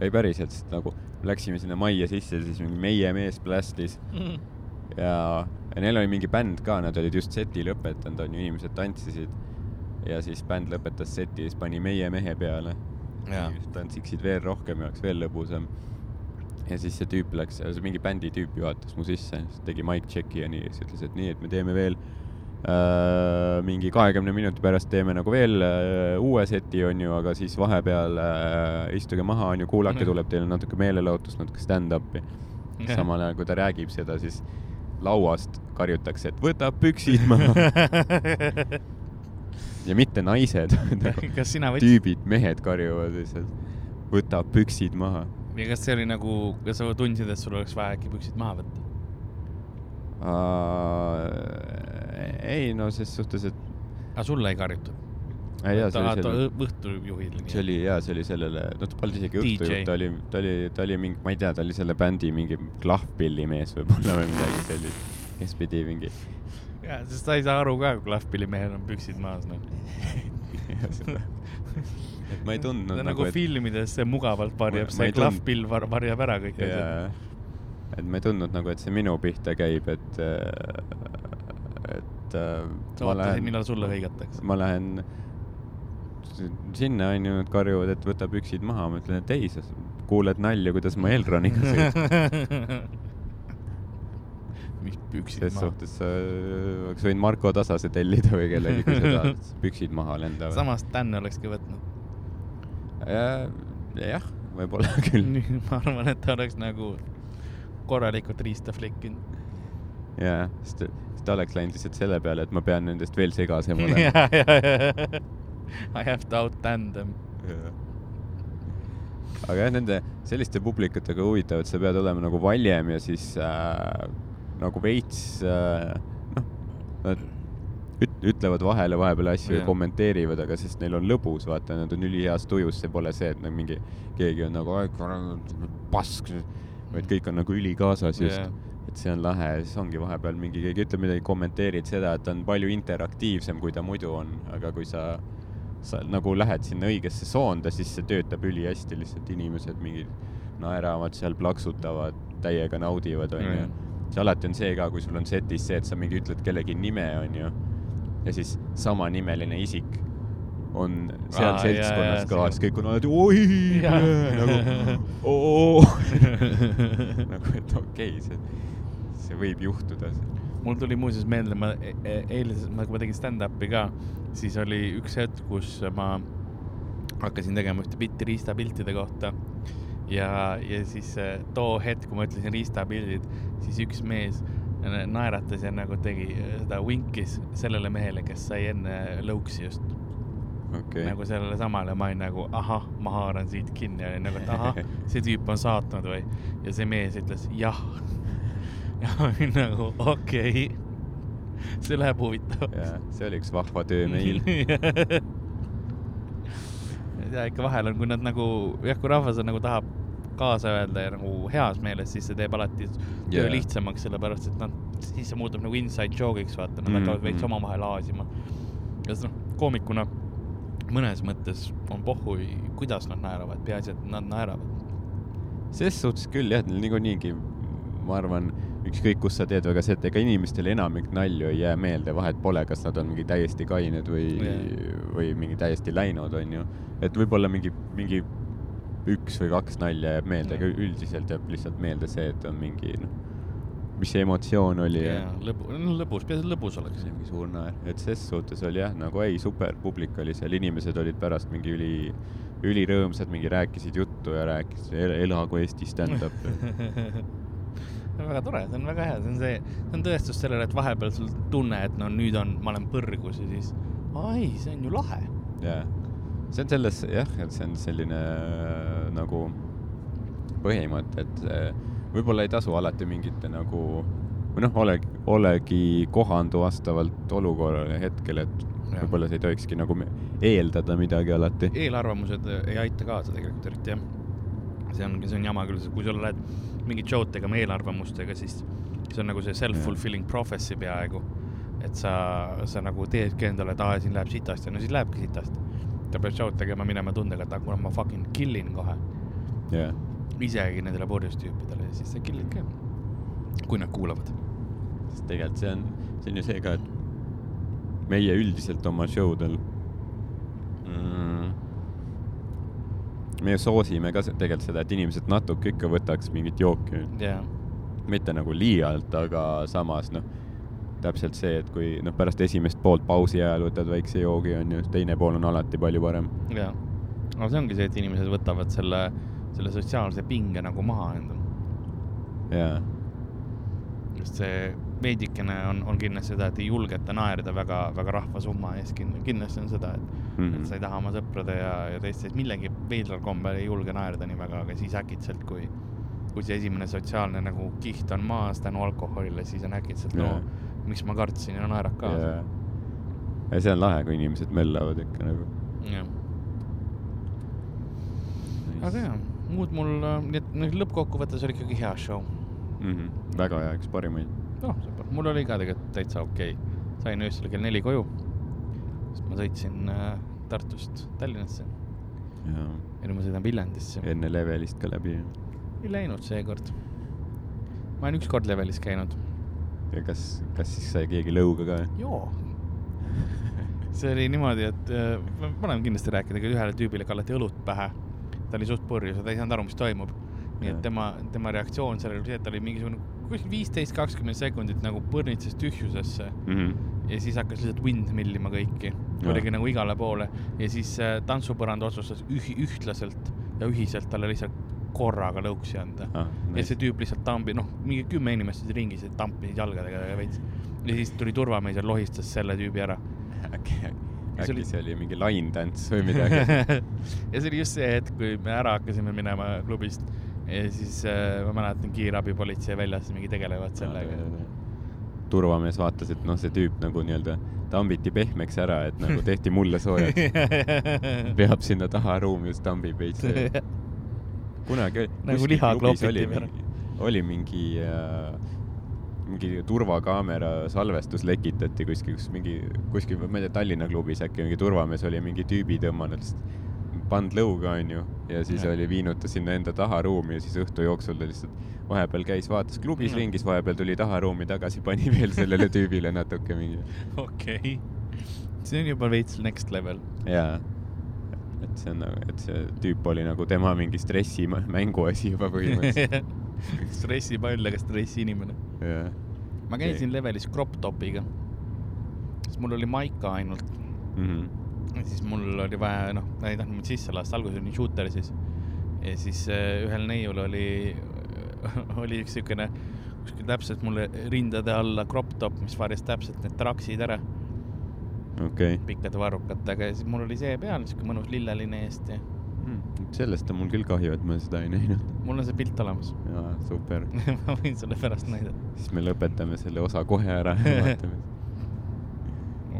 ei päriselt, sest nagu läksime sinna majja sisse, siis mingi meie mees plästis ja, ja neil oli mingi bänd ka, nad olid just seti lõpetanud, onju, inimesed tantsisid. ja siis bänd lõpetas seti ja siis pani meie mehe peale. Tantsiksid veel rohkem ja oleks veel lõbusam. Ja siis see tüüp läks, see mingi bändi tüüp juhatas mu sisse, tegi mic check'i ja nii, siis ütles, et nii, et me teeme veel äh, mingi kahekümne minuti pärast teeme nagu veel äh, uue seti, onju, aga siis vahepeal äh, istuge maha, onju, kuulake,
Mhm.
tuleb teile natuke meelelahutust, natuke stand-up'i. samal ajal, kui ta räägib seda, siis lauast karjutakse, et võta püksid maha *laughs* ja mitte naised *laughs*
võtsid,
tüübid, mehed karjuvad lihtsalt, võta püksid maha.
Ja kas see oli nagu, kas sa tundsid, et sul oleks vaja äkki püksid maha võtta?
ei no ses suhtes, et
aga sulle ei karjutud?
jaa, see oli selle,
õhtujuhil.
see oli jaa, see oli sellele, no ta polnud isegi õhtujuht, ta oli, ta oli, ta oli mingi, ma ei tea, ta oli selle bändi mingi klahvpillimees võib-olla või midagi sellist, kes pidi mingi
jaa, sest sa ei saa aru ka, kui klahvpillimehel on püksid maas, noh. *laughs*
et ma ei tundnud
nagu,
nagu, et
filmides see mugavalt varjab, see
tund-
klahvpill var-, varjab ära kõik asjad.
et ma ei tundnud nagu, et see minu pihta käib, et, et äh,
sa
ma
ootasid, millal sulle hõigatakse.
ma lähen sinna onju, nad karjuvad, et võta püksid maha, ma ütlen, et ei, sa kuuled nalja, kuidas ma Elroniga sõidan. *laughs*
mis püksid
ses
maha.
suhtes sa oleks võinud Marko Tasase tellida või kellegi, kui sa tahad, *laughs* püksid maha lendavad.
samas Dan olekski võtnud.
jah, võib-olla *laughs* küll.
ma arvan, et ta oleks nagu korralikult riista flikkinud.
jaa, sest, ta oleks läinud lihtsalt selle peale, et ma pean nendest veel segasem *laughs* olema.
ja, ja, ja, I have to outstand them.
aga jah, nende selliste publikutega huvitav, et sa pead olema nagu valjem ja siis äh, nagu veits äh, noh, nad üt-, ütlevad vahele vahepeal asju ja
Jah.
kommenteerivad, aga sest neil on lõbus, vaata, nad on üliheas tujus, see pole see, et nagu mingi, keegi on nagu, pask, vaid kõik on nagu ülikaasas just.
Jah.
et see on lahe ja siis ongi vahepeal mingi, keegi ütleb midagi, kommenteerid seda, et ta on palju interaktiivsem, kui ta muidu on, aga kui sa, sa nagu lähed sinna õigesse soonde, siis see töötab ülihästi, lihtsalt inimesed mingid naeravad seal, plaksutavad, täiega naudivad, onju. See alati on see ka, kui sul on setis see, et sa mingi ütled kellegi nime, onju, ja siis samanimeline isik on seal
Aa,
seltskonnas
jaa,
ka
jaa,,
siis kõik on alati oi, nagu *laughs* oo, *laughs* nagu et okei okay,, see, see võib juhtuda.
mul tuli muuseas meelde, ma e- e- eile, ma, kui ma tegin stand-up'i ka, siis oli üks hetk, kus ma hakkasin tegema ühte bitti riistapiltide kohta. ja, ja siis äh, too hetk, kui ma ütlesin riistapildid, siis üks mees naeratas ja nagu tegi äh, seda, vinkis sellele mehele, kes sai enne lõuksi just
okay.,
nagu sellele samale, ma olin nagu ahah, ma haaran siit kinni ja olin nagu, et ahah, *laughs* see tüüp on saatnud või. ja see mees ütles jah. *laughs* ja ma olin nagu okei okay., see läheb huvitavaks.
see oli üks vahva töömeil. *laughs*
ja ikka vahel on, kui nad nagu, jah, kui rahvas on nagu tahab kaasa öelda ja nagu heas meeles, siis see teeb alati töö
Jaa.
lihtsamaks, sellepärast et noh, siis see muutub nagu inside joke'iks, vaata, nad hakkavad
Mhm.
veits omavahel aasima. ja siis noh, koomikuna mõnes mõttes on pohhui, kuidas nad naeravad, peaasi, et nad naeravad.
ses suhtes küll jah, niikuinii ma arvan, ükskõik kus sa teed, aga see, et ega inimestele enamik nalju ei jää meelde, vahet pole, kas nad on mingi täiesti kained või
Jah.
või mingi täiesti läinud, onju. et võib-olla mingi, mingi üks või kaks nalja jääb meelde, aga üldiselt jääb lihtsalt meelde see, et on mingi noh, mis see emotsioon oli ja,
ja lõbu, lõbus, peaasi, et lõbus oleks?
Mingi suur naer, et ses suhtes oli jah, nagu ei, super, publik oli seal, inimesed olid pärast mingi üli, ülirõõmsad, mingi rääkisid juttu ja rääkisid el,, elagu Eesti stand-up. *laughs*
Väga tore, see on väga hea, see on see, see on tõestus sellele, et vahepeal sul tunne, et no nüüd on, ma olen põrgus ja siis, ai, see on ju lahe.
jaa, see on selles jah, et see on selline äh, nagu põhimõte, et äh, võib-olla ei tasu alati mingite nagu või noh, olegi, olegi kohandu vastavalt olukorrale hetkel, et võib-olla sa ei tohikski nagu eeldada midagi alati.
eelarvamused ei aita kaasa tegelikult eriti jah. see on, see on jama küll, kui sa lähed mingit show'd tegema eelarvamustega, siis see on nagu see self-fulfilling prophecy peaaegu. et sa, sa nagu teedki endale, et aa, siin läheb sitasti, no siis lähebki sitasti. Sa pead show'd tegema minema tundega, et kuule ma fucking kill in kohe.
jah,
isegi nendele purjus tüüpidele ja siis sa kill'id ka. kui nad kuulavad.
sest tegelikult see on, see on ju see ka, et meie üldiselt oma show del mm, me soosime ka tegelikult seda, et inimesed natuke ikka võtaks mingit jooki,
jaa,
mitte nagu liialt, aga samas noh, täpselt see, et kui noh, pärast esimest poolt pausi ajal võtad väikse joogi, onju, teine pool on alati palju parem.
jaa. aga see ongi see, et inimesed võtavad selle, selle sotsiaalse pinge nagu maha endal.
jaa,
just see veidikene on, on kindlasti seda, et ei julgeta naerda väga, väga rahva summa ees, kindlasti on seda, et mm, -hmm. et sa ei taha oma sõprade ja, ja teiste ees millegi veidral kombel ei julge naerda nii väga, aga siis äkitselt, kui, kui see esimene sotsiaalne nagu kiht on maas tänu alkoholile, siis on äkitselt no
Jaa.
Miks ma kartsin ja naerad kaasa
jaa. ja see on lahe, kui inimesed möllavad ikka nagu.
jah, aga jaa, muud mul, nii et lõppkokkuvõttes oli ikkagi hea show.
mm. -hmm. väga hea, üks parimaid.
noh, sõber, mul oli ka tegelikult täitsa okei okay.. sain öösel kell neli koju, sest ma sõitsin äh, Tartust Tallinnasse ja nüüd ma sõidan Viljandisse.
enne levelist ka läbi.
ei läinud seekord. ma olen ükskord levelis käinud.
Ja kas, kas siis sai keegi lõuga ka?
joo. see oli niimoodi, et äh, ma olen kindlasti rääkinud, aga ühele tüübile kallati õlut pähe. ta oli suht purjus ja ta ei saanud aru, mis toimub. nii et tema, tema reaktsioon sellele oli see, et ta oli mingisugune kuskil viisteist, kakskümmend sekundit nagu põrnitses tühjusesse ja siis hakkas lihtsalt wind millima kõiki. Oligi nagu igale poole ja siis äh, tantsupõrand otsustas ühi-, ühtlaselt ja ühiselt talle lihtsalt korraga lõuksi anda
ah,.
ja see tüüp lihtsalt tambi, noh, mingi kümme inimest olid ringis tampisid jalgadega ja veits. ja siis tuli turvamees ja lohistas selle tüübi ära.
äkki,
see
äkki
oli-
see oli mingi laintants või midagi. *laughs*
ja see oli just see hetk, kui me ära hakkasime minema klubist ja siis äh, ma mäletan, kiirabipolitsei väljas mingi tegelevad sellega.
turvamees vaatas, et noh, see tüüp nagu nii-öelda tambiti pehmeks ära, et nagu *laughs* tehti mulle soojaks. *laughs* peab sinna taha ruumi, just tambib veits. Kunagi
Nagu liha klopiti
oli
peale.
mingi, oli mingi äh, mingi turvakaamera salvestus lekitati kuskil, kus mingi kuskil, ma ei tea, Tallinna klubis äkki mingi turvamees oli mingi tüübi tõmmanud, pannud lõuga, onju, ja siis ja. oli viinud ta sinna enda taharuumi ja siis õhtu jooksul ta lihtsalt vahepeal käis, vaatas klubis
Jah.
ringis, vahepeal tuli taharuumi tagasi, pani veel sellele tüübile natuke mingi. *laughs*
okei, see on juba veits next level.
jaa. Et see on nagu, et see tüüp oli nagu tema mingi stressimängu asi juba põhimõtteliselt. *laughs*
stressipall, aga stressiinimene.
jaa.
ma käisin levelis crop topiga, siis mul oli maika ainult
Mhm.
ja siis mul oli vaja, noh, ma ei tahtnud mind sisse lasta, alguses olin shooter siis. ja siis äh, ühel neiul oli, *laughs* oli üks siukene kuskil täpselt mulle rindade alla crop top, mis varjas täpselt need traksid ära,
okei.
pikkade varrukatega ja siis mul oli see peal, siuke mõnus lilleline eest ja
sellest on mul küll kahju, et ma seda ei näinud.
mul on see pilt olemas. *laughs*
jaa, super. *laughs*
ma võin sulle pärast näidata.
siis me lõpetame selle osa kohe ära ja *laughs* vaatame.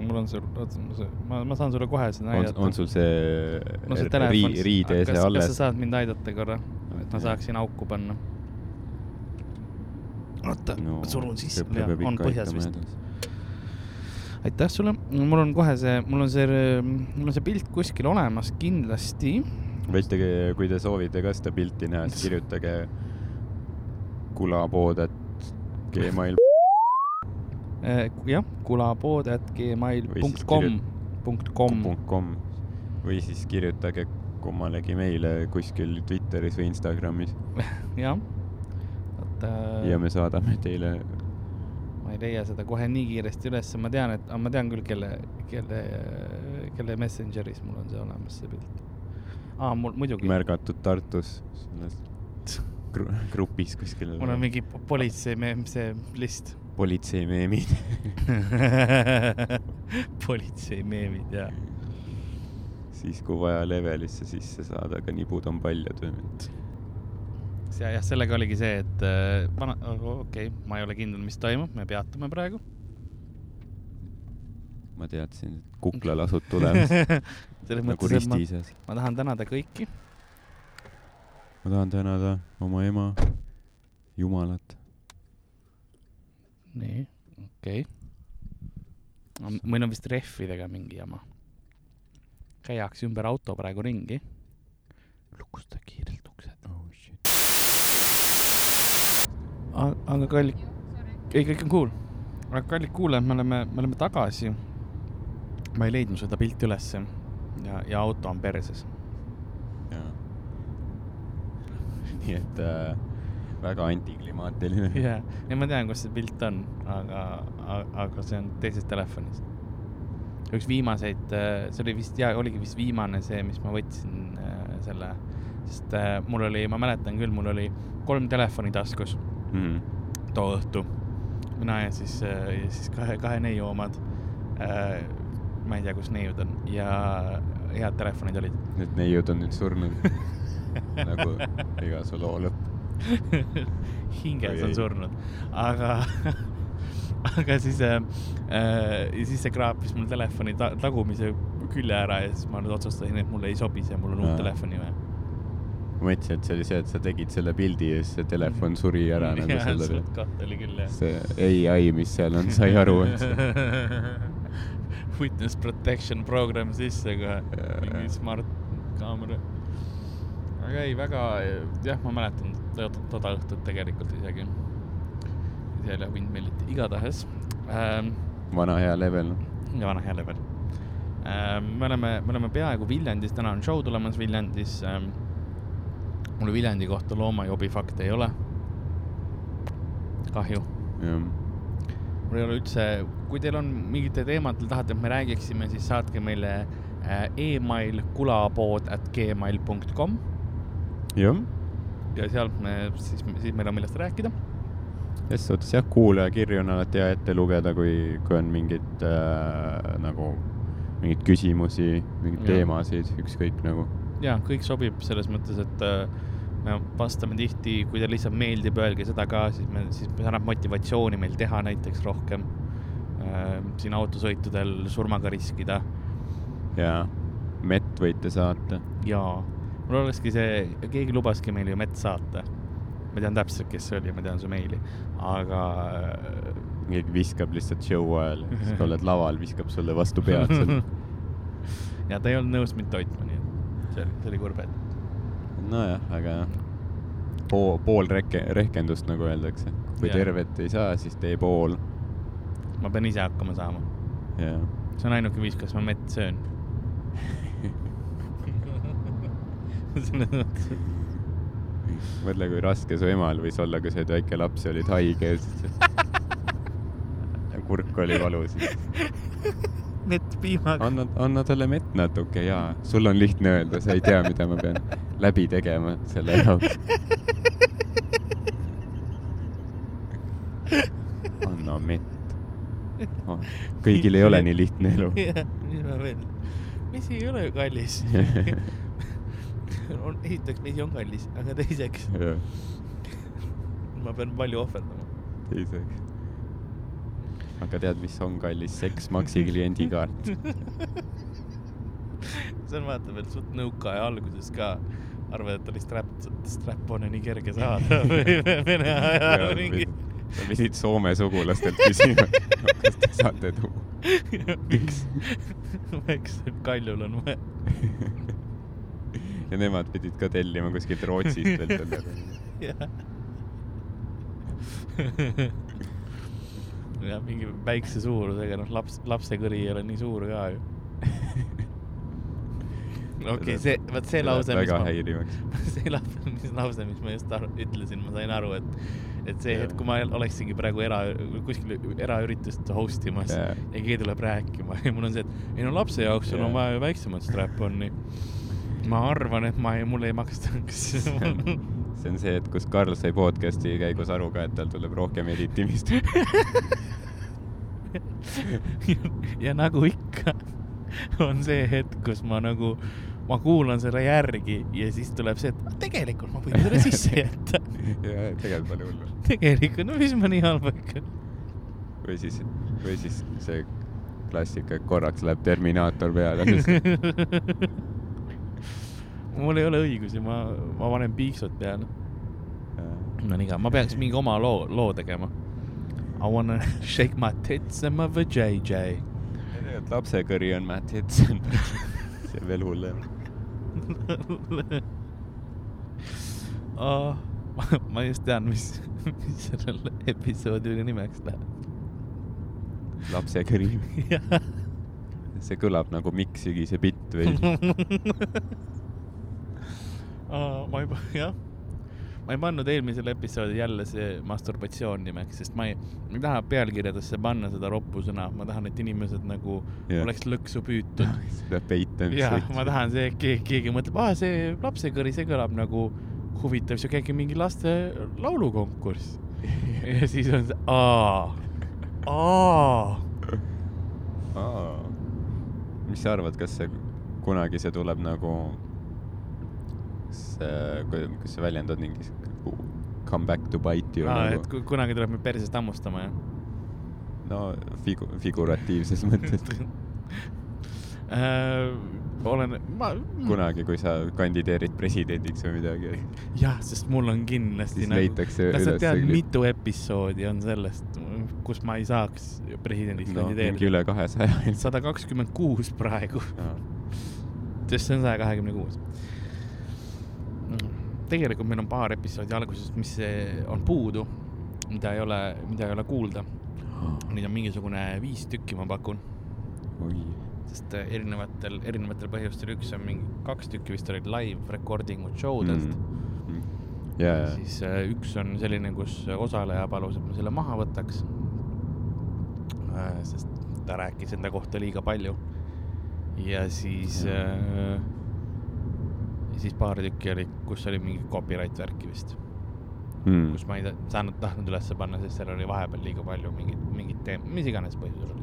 mul on sul, oota, ma, ma saan sulle kohe seda näidata.
on sul see
no see
ri-
telefon,
riide see
kas, kas sa
alles?
saad mind aidata korra, et ma saaksin auku panna? oota no,, surun sisse, on põhjas vist. Aitäh sulle, mul on kohe see, mul on see, mul on see pilt kuskil olemas kindlasti.
võite, kui te soovite ka seda pilti näha, siis kirjutage kulapood, et gmail
Eh, jah, kulapood at gmail
Või
punkt
siis
kom punkt kom.
punkt kom või siis kirjutage kummalegi meile kuskil Twitteris või Instagramis *laughs*
jah, oota
ja, me saadame teile.
Ma ei leia seda kohe nii kiiresti ülesse, ma tean, et, ma tean küll, kelle, kelle, kelle Messengeris mul on see olemas, see pilt. aa, mul muidugi,
märgatud Tartus selles gru grupis kuskil.
mul on mingi po- politsei, see list.
politseimeemid.
politsei meemid *laughs* ja
siis, kui vaja levelisse sisse saada, aga nibud on paljad või?
Ja jah, sellega oligi see, et äh, vana, okei okay,, ma ei ole kindel, mis toimub, me peatume praegu.
ma teadsin, et kuklalasud *laughs* tulemas
selles
nagu
mõttes, et ma ma tahan tänada kõiki.
ma tahan tänada oma ema, Jumalat.
nii, okei okay.. meil on vist rehvidega mingi jama. käiakse ümber auto praegu ringi. lukusta aga kallid, ei kõik on cool. aga kallid kuulajad, me oleme, me oleme tagasi. ma ei leidnud seda pilti ülesse ja, ja auto on perses.
jaa. *laughs* nii et äh, väga antiklimaatiline *laughs*
ja, ja ma tean, kus see pilt on, aga, aga see on teises telefonis. üks viimaseid, see oli vist ja oligi vist viimane see, mis ma võtsin äh, selle, sest äh, mul oli, ma mäletan küll, mul oli kolm telefoni taskus
mm..
Too õhtu. mina ja siis, ja siis kahe, kahe neiu omad. ma ei tea, kus neiud on ja head telefonid olid.
Need neiud on nüüd surnud *laughs* nagu iga su loo lõpp.
hinges on surnud, aga, *laughs* aga siis äh,, äh, siis see kraapis mul telefoni ta tagumise külje ära ja siis ma nüüd otsustasin, et mulle ei sobi see, mul on uut telefoni vaja.
Ma mõtlesin, et see oli see, et sa tegid selle pildi ja siis see telefon suri ära nagu
jah,
sellele.
suht-koht oli küll jah.
see ai, mis seal on, sai aru, et see *laughs*
Witness protection program sisse kohe, mingi smart kaamera. aga ei, väga, jah, ma mäletan toda, õhtut tegelikult isegi. seal ja windmilliti, igatahes ähm,.
vana hea level.
ja vana hea level ähm,. me oleme, me oleme peaaegu Viljandis, täna on show tulemas Viljandis ähm,. Mul Viljandi kohta loomajobi fakte ei ole. kahju mul ei ole üldse, kui teil on mingitel teemadel tahate, et me räägiksime, siis saatke meile äh, email kulapood at gmail punkt kom
jah,
ja sealt me, siis, siis meil on millest rääkida.
ses suhtes jah, kuulajakirju on alati hea ette lugeda, kui, kui on mingid äh, nagu, mingeid küsimusi, mingeid
Jah.
teemasid, ükskõik nagu.
Ja kõik sobib selles mõttes, et äh, me vastame tihti, kui teile lihtsalt meeldib, öelge seda ka, siis me, siis see annab motivatsiooni meil teha näiteks rohkem äh, siin autosõitudel surmaga riskida
ja mett võite saata.
ja mul olekski see, keegi lubaski meile ju mett saata. ma tean täpselt, kes see oli, ma tean su meili, aga äh,
keegi viskab lihtsalt show ajal, siis kui oled laval, viskab sulle vastu pead seal. *laughs*
ja ta ei olnud nõus mind toitma, nii et see oli, see oli kurb hetk.
nojah, aga noh, pool, pool rehke-, rehkendust, nagu öeldakse. kui
Jah.
tervet ei saa, siis tee pool.
ma pean ise hakkama saama. see on ainuke viis, kuidas ma mett söön. *laughs* selles mõttes,
mõtle, kui raske su emal võis olla, kui sa olid väike laps ja olid haige ja *laughs* ja kurk oli valus. *laughs*
mett piimaga.
anna, anna talle mett natuke ja sul on lihtne öelda, sa ei tea, mida ma pean läbi tegema selle jaoks. anna mett. kõigil ei ole nii lihtne elu. *laughs*
mis ma veel, vesi ei ole ju kallis. *laughs* on, esiteks vesi on kallis, aga teiseks ma pean palju ohverdama.
teiseks. Aga tead, mis on kallis? seks Maxi kliendikaart. *laughs*
see on vaata veel suht nõukaaja alguses ka, arvad, et oli strap, strap-on'e nii kerge saada *laughs* või vene ajal mingi.
sa pidid Soome sugulastelt küsima, *laughs* kas te saate tuua.
miks? eks Kaljul on vaja.
ja nemad pidid ka tellima kuskilt Rootsist veel selle.
jah. Ja mingi väikse suurusega, noh, laps, lapsekõri ei ole nii suur ka ju. *laughs* okei okay,, see, vot see lause, mis ma, see lause, *laughs* mis lause, mis ma just aru, ütlesin, ma sain aru, et, et see hetk, kui ma oleksingi praegu era, kuskil eraüritust host imas
Jaa.
ja keegi tuleb rääkima *laughs* ja mul on see, et ei no lapse jaoks sul on
Jaa.
vaja ju väiksemat strap-on'i. ma arvan, et ma ei, mulle ei maksta, kas
see on see, et kus Karl sai podcast'i käigus aru ka, et tal tuleb rohkem editimist. *laughs*
ja nagu ikka, on see hetk, kus ma nagu, ma kuulan selle järgi ja siis tuleb see, et "Ah, tegelikult ma võin selle sisse jätta. *laughs*
ja tegelikult pole hullu.
tegelikult, no mis ma nii halba ikka.
või siis, või siis see klassika, et korraks läheb Terminaator peale, *laughs* sest
mul ei ole õigusi, ma, ma panen piiksud peale. no nii ma peaks mingi oma loo, loo tegema. I wanna shake my tits and my vajayjay.
tegelikult lapsekõri on Matt Hitson. *laughs* see on veel hullem.
oh,. ma just tean, mis, mis sellele episoodile nimeks läheb.
lapsekõri. *laughs* see kõlab nagu Mikk Sügise bitt või *laughs*
ma ei, *laughs* jah, ma ei pannud eelmisel episoodil jälle see masturbatsioon nimeks, sest ma ei, ma ei taha pealkirjadesse panna seda roppu sõna, ma tahan, et inimesed nagu
Jah.
oleks lõksu püütud.
seda peitamist.
ja ma tahan see, keegi, keegi mõtleb, aa, see lapsekõri, see kõlab nagu huvitav, siuke äkki mingi laste laulukonkurss. *laughs* ja siis on see, aa, aa.
mis sa arvad, kas see kunagi see tuleb nagu, see, kuidas see väljend on, mingi come back to bite you
et
nagu,
ku- kunagi tuleb mind persest hammustama, jah?
no figu-, figuratiivses *laughs* mõttes.
äh,. olen, ma.
kunagi, kui sa kandideerid presidendiks või midagi,
jah, sest mul on kindlasti
siis leitakse
kas sa
üles
tead, mitu episoodi on sellest, kus ma ei saaks presidendiks
no mingi
kandideerida?
üle kahesaja.
sada kakskümmend kuus praegu, sest see on saja kahekümne kuus. Tegelikult meil on paar episoodi alguses, mis on puudu, mida ei ole, mida ei ole kuulda. Neid on mingisugune viis tükki, ma pakun, sest eh, erinevatel, erinevatel põhjustel, üks on mingi, kaks tükki vist olid live recording ud show dest mm..
ja, ja,
siis äh, üks on selline, kus osaleja palus, et ma selle maha võtaks äh,. sest ta rääkis enda kohta liiga palju. ja siis äh,, siis paar tükki oli, kus oli mingi copyright värki vist,
Mm.
kus ma ei saanud, tahtnud ülesse panna, sest seal oli vahepeal liiga palju mingit, mingit teem-, mis iganes põhjusel oli.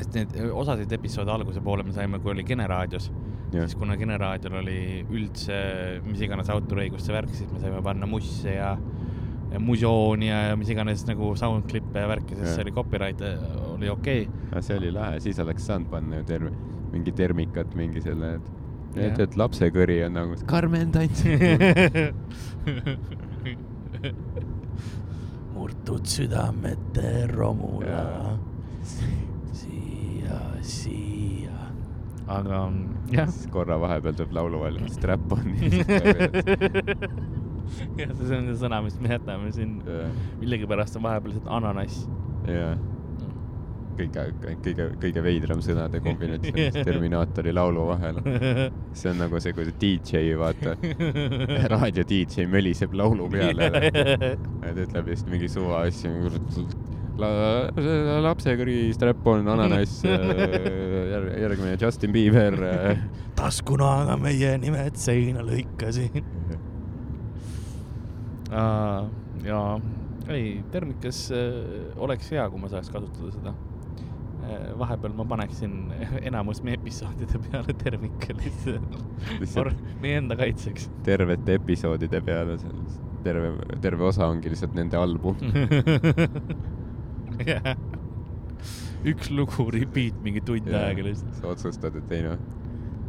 sest need osasid episoode alguse poole me saime, kui oli Kene raadios
Jah.
siis kuna Kene raadiol oli üldse mis iganes autoriõiguste värk, siis me saime panna musse ja, ja musooni ja, ja mis iganes nagu sound klippe ja värki, sest
Jah.
see oli copyright, oli okei
aga see oli lahe, siis oleks saanud panna ju terve, mingi termikat, mingi selle, et
Jah.
et, et lapsekõri on nagu Karmen tantsib. *laughs*
murtud südamete romula
Jaa.
siia, siia. aga jah.
korra vahepeal tuleb laulu vahel strap on. *laughs*
jah, see on see sõna, mis me jätame siin. millegipärast on vahepeal lihtsalt ananass.
jah, kõige, kõige, kõige veidram sõnade kombinatsioon *laughs* Terminaatori laulu vahel. see on nagu see, kui see DJ, vaata, *laughs* raadio DJ möliseb laulu peale. *laughs* ta ütleb vist mingi suva asju. La, lapsekõri, strap-on, ananass, järgmine Justin Bieber.
taskunaga meie nimed seina lõikasin. ja ei, termikas äh, oleks hea, kui ma saaks kasutada seda. Vahepeal ma paneksin *laughs* enamus meie episoodide peale termika lihtsalt
Lihtsalt-
meie enda kaitseks.
tervete episoodide peale, terve, terve osa ongi lihtsalt nende album. *laughs*
jah, üks lugu repeat mingi tund aega lihtsalt.
sa otsustad, et ei noh,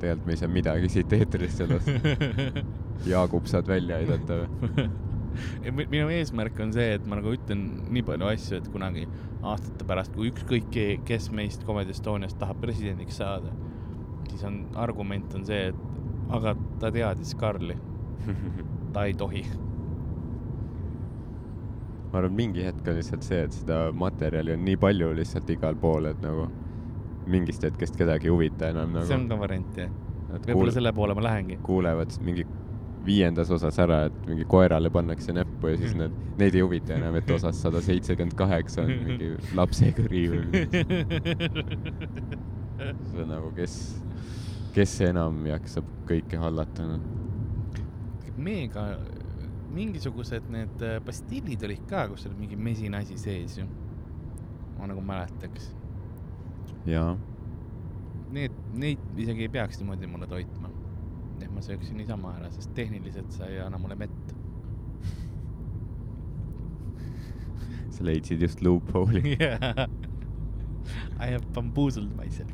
tegelikult me ei saa midagi siit eetrisse lasta. *laughs* Jaagup saad välja aidata või? *laughs*
Mi- minu eesmärk on see, et ma nagu ütlen nii palju asju, et kunagi aastate pärast, kui ükskõik, kes meist Comedy Estoniast tahab presidendiks saada, siis on, argument on see, et aga ta teadis Karli, *laughs* ta ei tohi.
ma arvan, mingi hetk on lihtsalt see, et seda materjali on nii palju lihtsalt igal pool, et nagu mingist hetkest kedagi ei huvita enam
see on
nagu.
ka variant jah. Võib-olla selle poole ma lähengi.
kuulevad mingi viiendas osas ära, et mingi koerale pannakse näppu ja siis need, neid ei huvita enam, et osas sada seitsekümmend kaheksa on mingi *laughs* lapsekõri või *laughs* see on nagu, kes, kes enam jaksab kõike hallata, noh.
meiega mingisugused need äh, pastillid olid ka, kus oli mingi mesine asi sees ju. ma nagu mäletaks.
jaa,
Need, neid isegi ei peaks niimoodi mulle toitma. Ma sööksin niisama ära, sest tehniliselt sa ei anna mulle mett. *laughs*
sa leidsid just loophole'i. *laughs*
Yeah. I have bamboozled myself.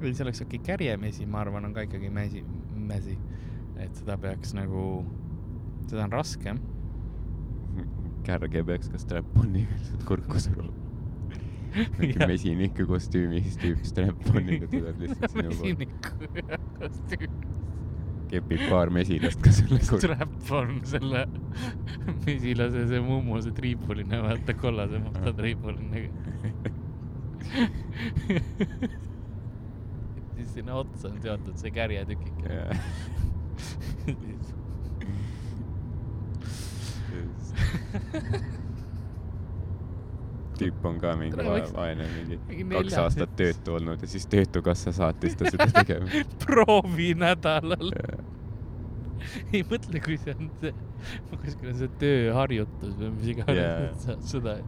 või see oleks okei okay., kärjemesi, ma arvan, on ka ikkagi mäsi, mäsi. et seda peaks nagu, seda on raske.
kärge peaks ka strap-on'iga lihtsalt kurku suruma. Mingi mesiniku kostüümis tüüp strap-on'iga *laughs* tuleb lihtsalt sinu poole.
mesiniku kostüüm.
kepib paar mesilast ka selle kurku.
Strap on selle mesilase see mummu, see triipuline, vaata kollase musta triipulinega. siis sinna otsa on seotud see kärjetükike. *laughs* *laughs*
tüüp on ka mingi va- vaene, mingi
mingi
kaks aastat töötu olnud ja siis Töötukassa saatis ta seda tegema. *laughs*
proovinädalal. ei mõtle, kui see on see, kuskil on see tööharjutus või mis iganes yeah., saad seda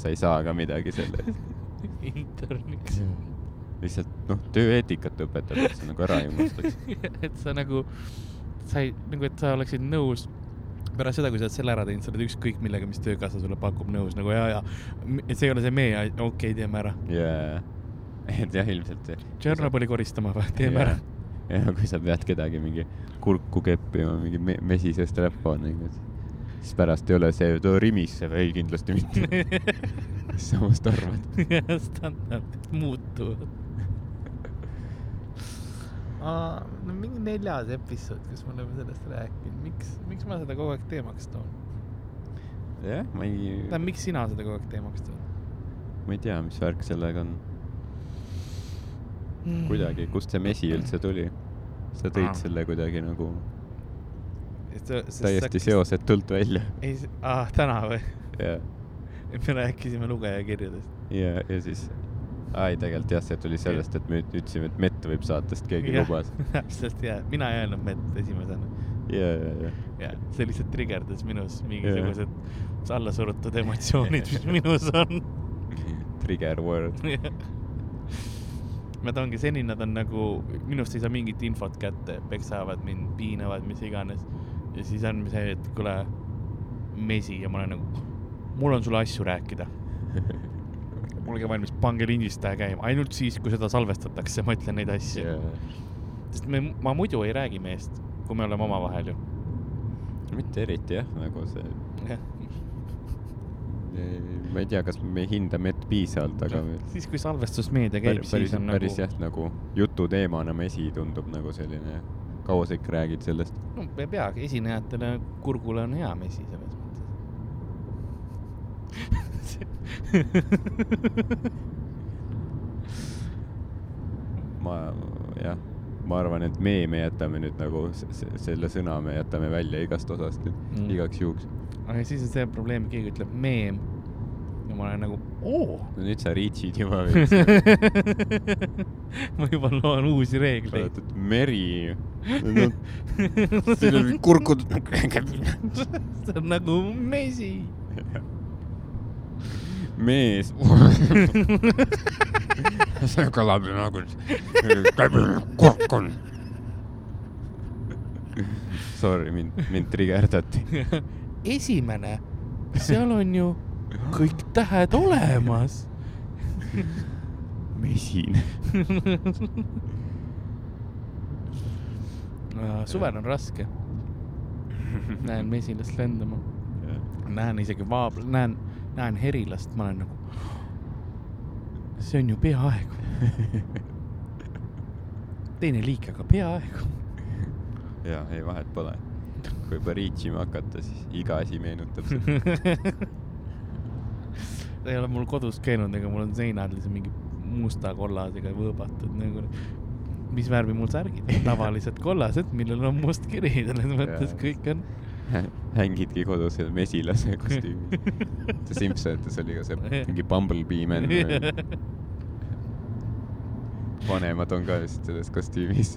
sa ei saa ka midagi selle eest. *laughs*
interniks.
lihtsalt noh, tööeetikat õpetab, et sa nagu ära ei unustaks. *laughs*
et sa nagu, sa ei, nagu, et sa oleksid nõus pärast seda, kui sa oled selle ära teinud, sa oled ükskõik millega, mis töökassa sulle pakub, nõus nagu ja, ja et see ei ole see meie, okei okay,, teeme ära.
jaa, *laughs* et jah, ilmselt.
Tšernobõli koristama või, *laughs* teeme ära.
ja kui sa pead kedagi mingi kurku keppima mingi me mesise strap-on'iga, siis pärast ei ole see, et oo rimiseb, ei kindlasti mitte. mis sa must arvad?
standardid muutuvad. No mingi neljas episood, kus me oleme sellest rääkinud, miks, miks ma seda kogu aeg teemaks toon?
jah, ma ei,
tähendab, miks sina seda kogu aeg teemaks tood?
ma ei tea, mis värk sellega on. kuidagi, kust see mesi üldse tuli? sa tõid
Aa.
selle kuidagi nagu täiesti
täiesti.
seosetult välja.
ei, ah täna või?
ja,
me rääkisime lugejakirjadest.
ja, ja siis, ei tegelikult jah, see tuli sellest, et me üt- ütlesime, et mett võib saata, sest keegi lubas. *laughs*
täpselt ja, mina ei öelnud mett esimesena.
ja, ja, ja,
ja see lihtsalt trigerdas minus mingisugused allasurutud emotsioonid, mis *laughs* minus on.
trigger word.
Nad ongi seni, nad on nagu, minust ei saa mingit infot kätte, peksavad mind, piinavad, mis iganes. ja siis on see, et kuule, mesi ja ma olen nagu, mul on sulle asju rääkida. *laughs* olge valmis, pange lindistaja käima, ainult siis, kui seda salvestatakse, ma ütlen neid asju. sest me, ma muidu ei räägi meest, kui me oleme omavahel ju.
mitte eriti jah, nagu see,
jah,
ma ei tea, kas me ei hinda mett piisavalt, aga
siis kui salvestusmeedia käib,
päris,
siis
päris,
on
päris
nagu,
jah, nagu jututeemana mesi tundub nagu selline, kaua sa ikka räägid sellest?
no ei peagi, esinejatele kurgule on hea mesi selles mõttes. *laughs* *laughs*
ma jah, ma arvan, et me, me jätame nüüd nagu se- se- selle sõna me jätame välja igast osast nüüd
Mm.
igaks juhuks.
aga siis on see probleem, keegi ütleb meem ja ma olen nagu oo.
no nüüd sa reach'id juba *laughs* veits.
ma juba loen uusi reegleid.
vaatad meri *laughs* no,. siin on kurkud.
see on nagu mesi.
Mees. *laughs* see kõlab nagu kurk on. Sorry, mind, mind trigerdati. *laughs*
esimene, seal on ju kõik tähed olemas.
mesin.
suvel on raske. näen mesilast lendama, näen isegi vaab-, näen, näen herilast, ma olen nagu. see on ju peaaegu. teine liik, aga peaaegu.
ja ei, vahet pole. kui juba reach ima hakata, siis iga asi meenutab seda. *laughs*
ta ei ole mul kodus käinud, ega mul on seinad lihtsalt mingi musta kollasega võõbatud nagu. mis värvi mul särgid, tavaliselt kollased, millel on must kiri, selles mõttes
Jaa.
kõik on. *laughs*
hängidki kodus ja mesilase kostüümis. see Simpsonites oli ka see mingi Bumblebee man. vanemad on ka lihtsalt selles kostüümis.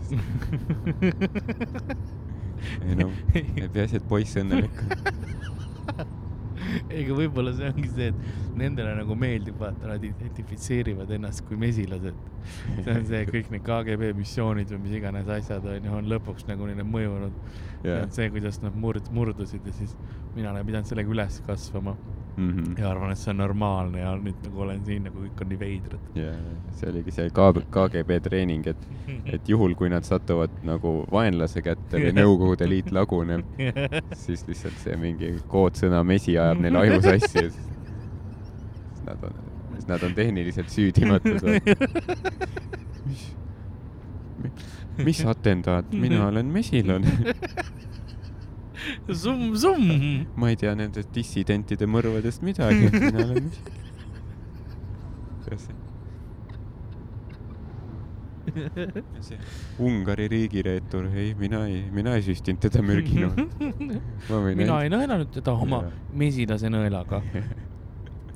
ei no, peaasi, et poiss õnnelik on.
ega võib-olla see ongi see, et nendele nagu meeldib vaata, nad identifitseerivad ennast kui mesilased. see on see, *laughs* kõik need KGB missioonid või mis iganes asjad on ju, on lõpuks nagu neile mõjunud. see
jah
on, see, kuidas nad murd-, murdusid ja siis mina olen pidanud sellega üles kasvama ja arvan, et see on normaalne ja nüüd nagu olen siin nagu kõik on nii veidrad.
ja see oligi see KGB treening, et, *laughs* et juhul, kui nad satuvad nagu vaenlase kätte või Nõukogude Liit laguneb, *laughs* siis lihtsalt see mingi koodsõna mesi ajab neil aju sassi ja siis nad on, siis nad on tehniliselt süüdimatud. mis, mis atendaat, mina olen mesilane.
summ, summ.
ma ei tea nendest dissidentide mõrvadest midagi, mina olen mesilane. Ungari riigireetur, ei, mina ei, mina ei süstinud teda *laughs* võin
mina ei nõelanud teda oma mesilase nõelaga, *laughs*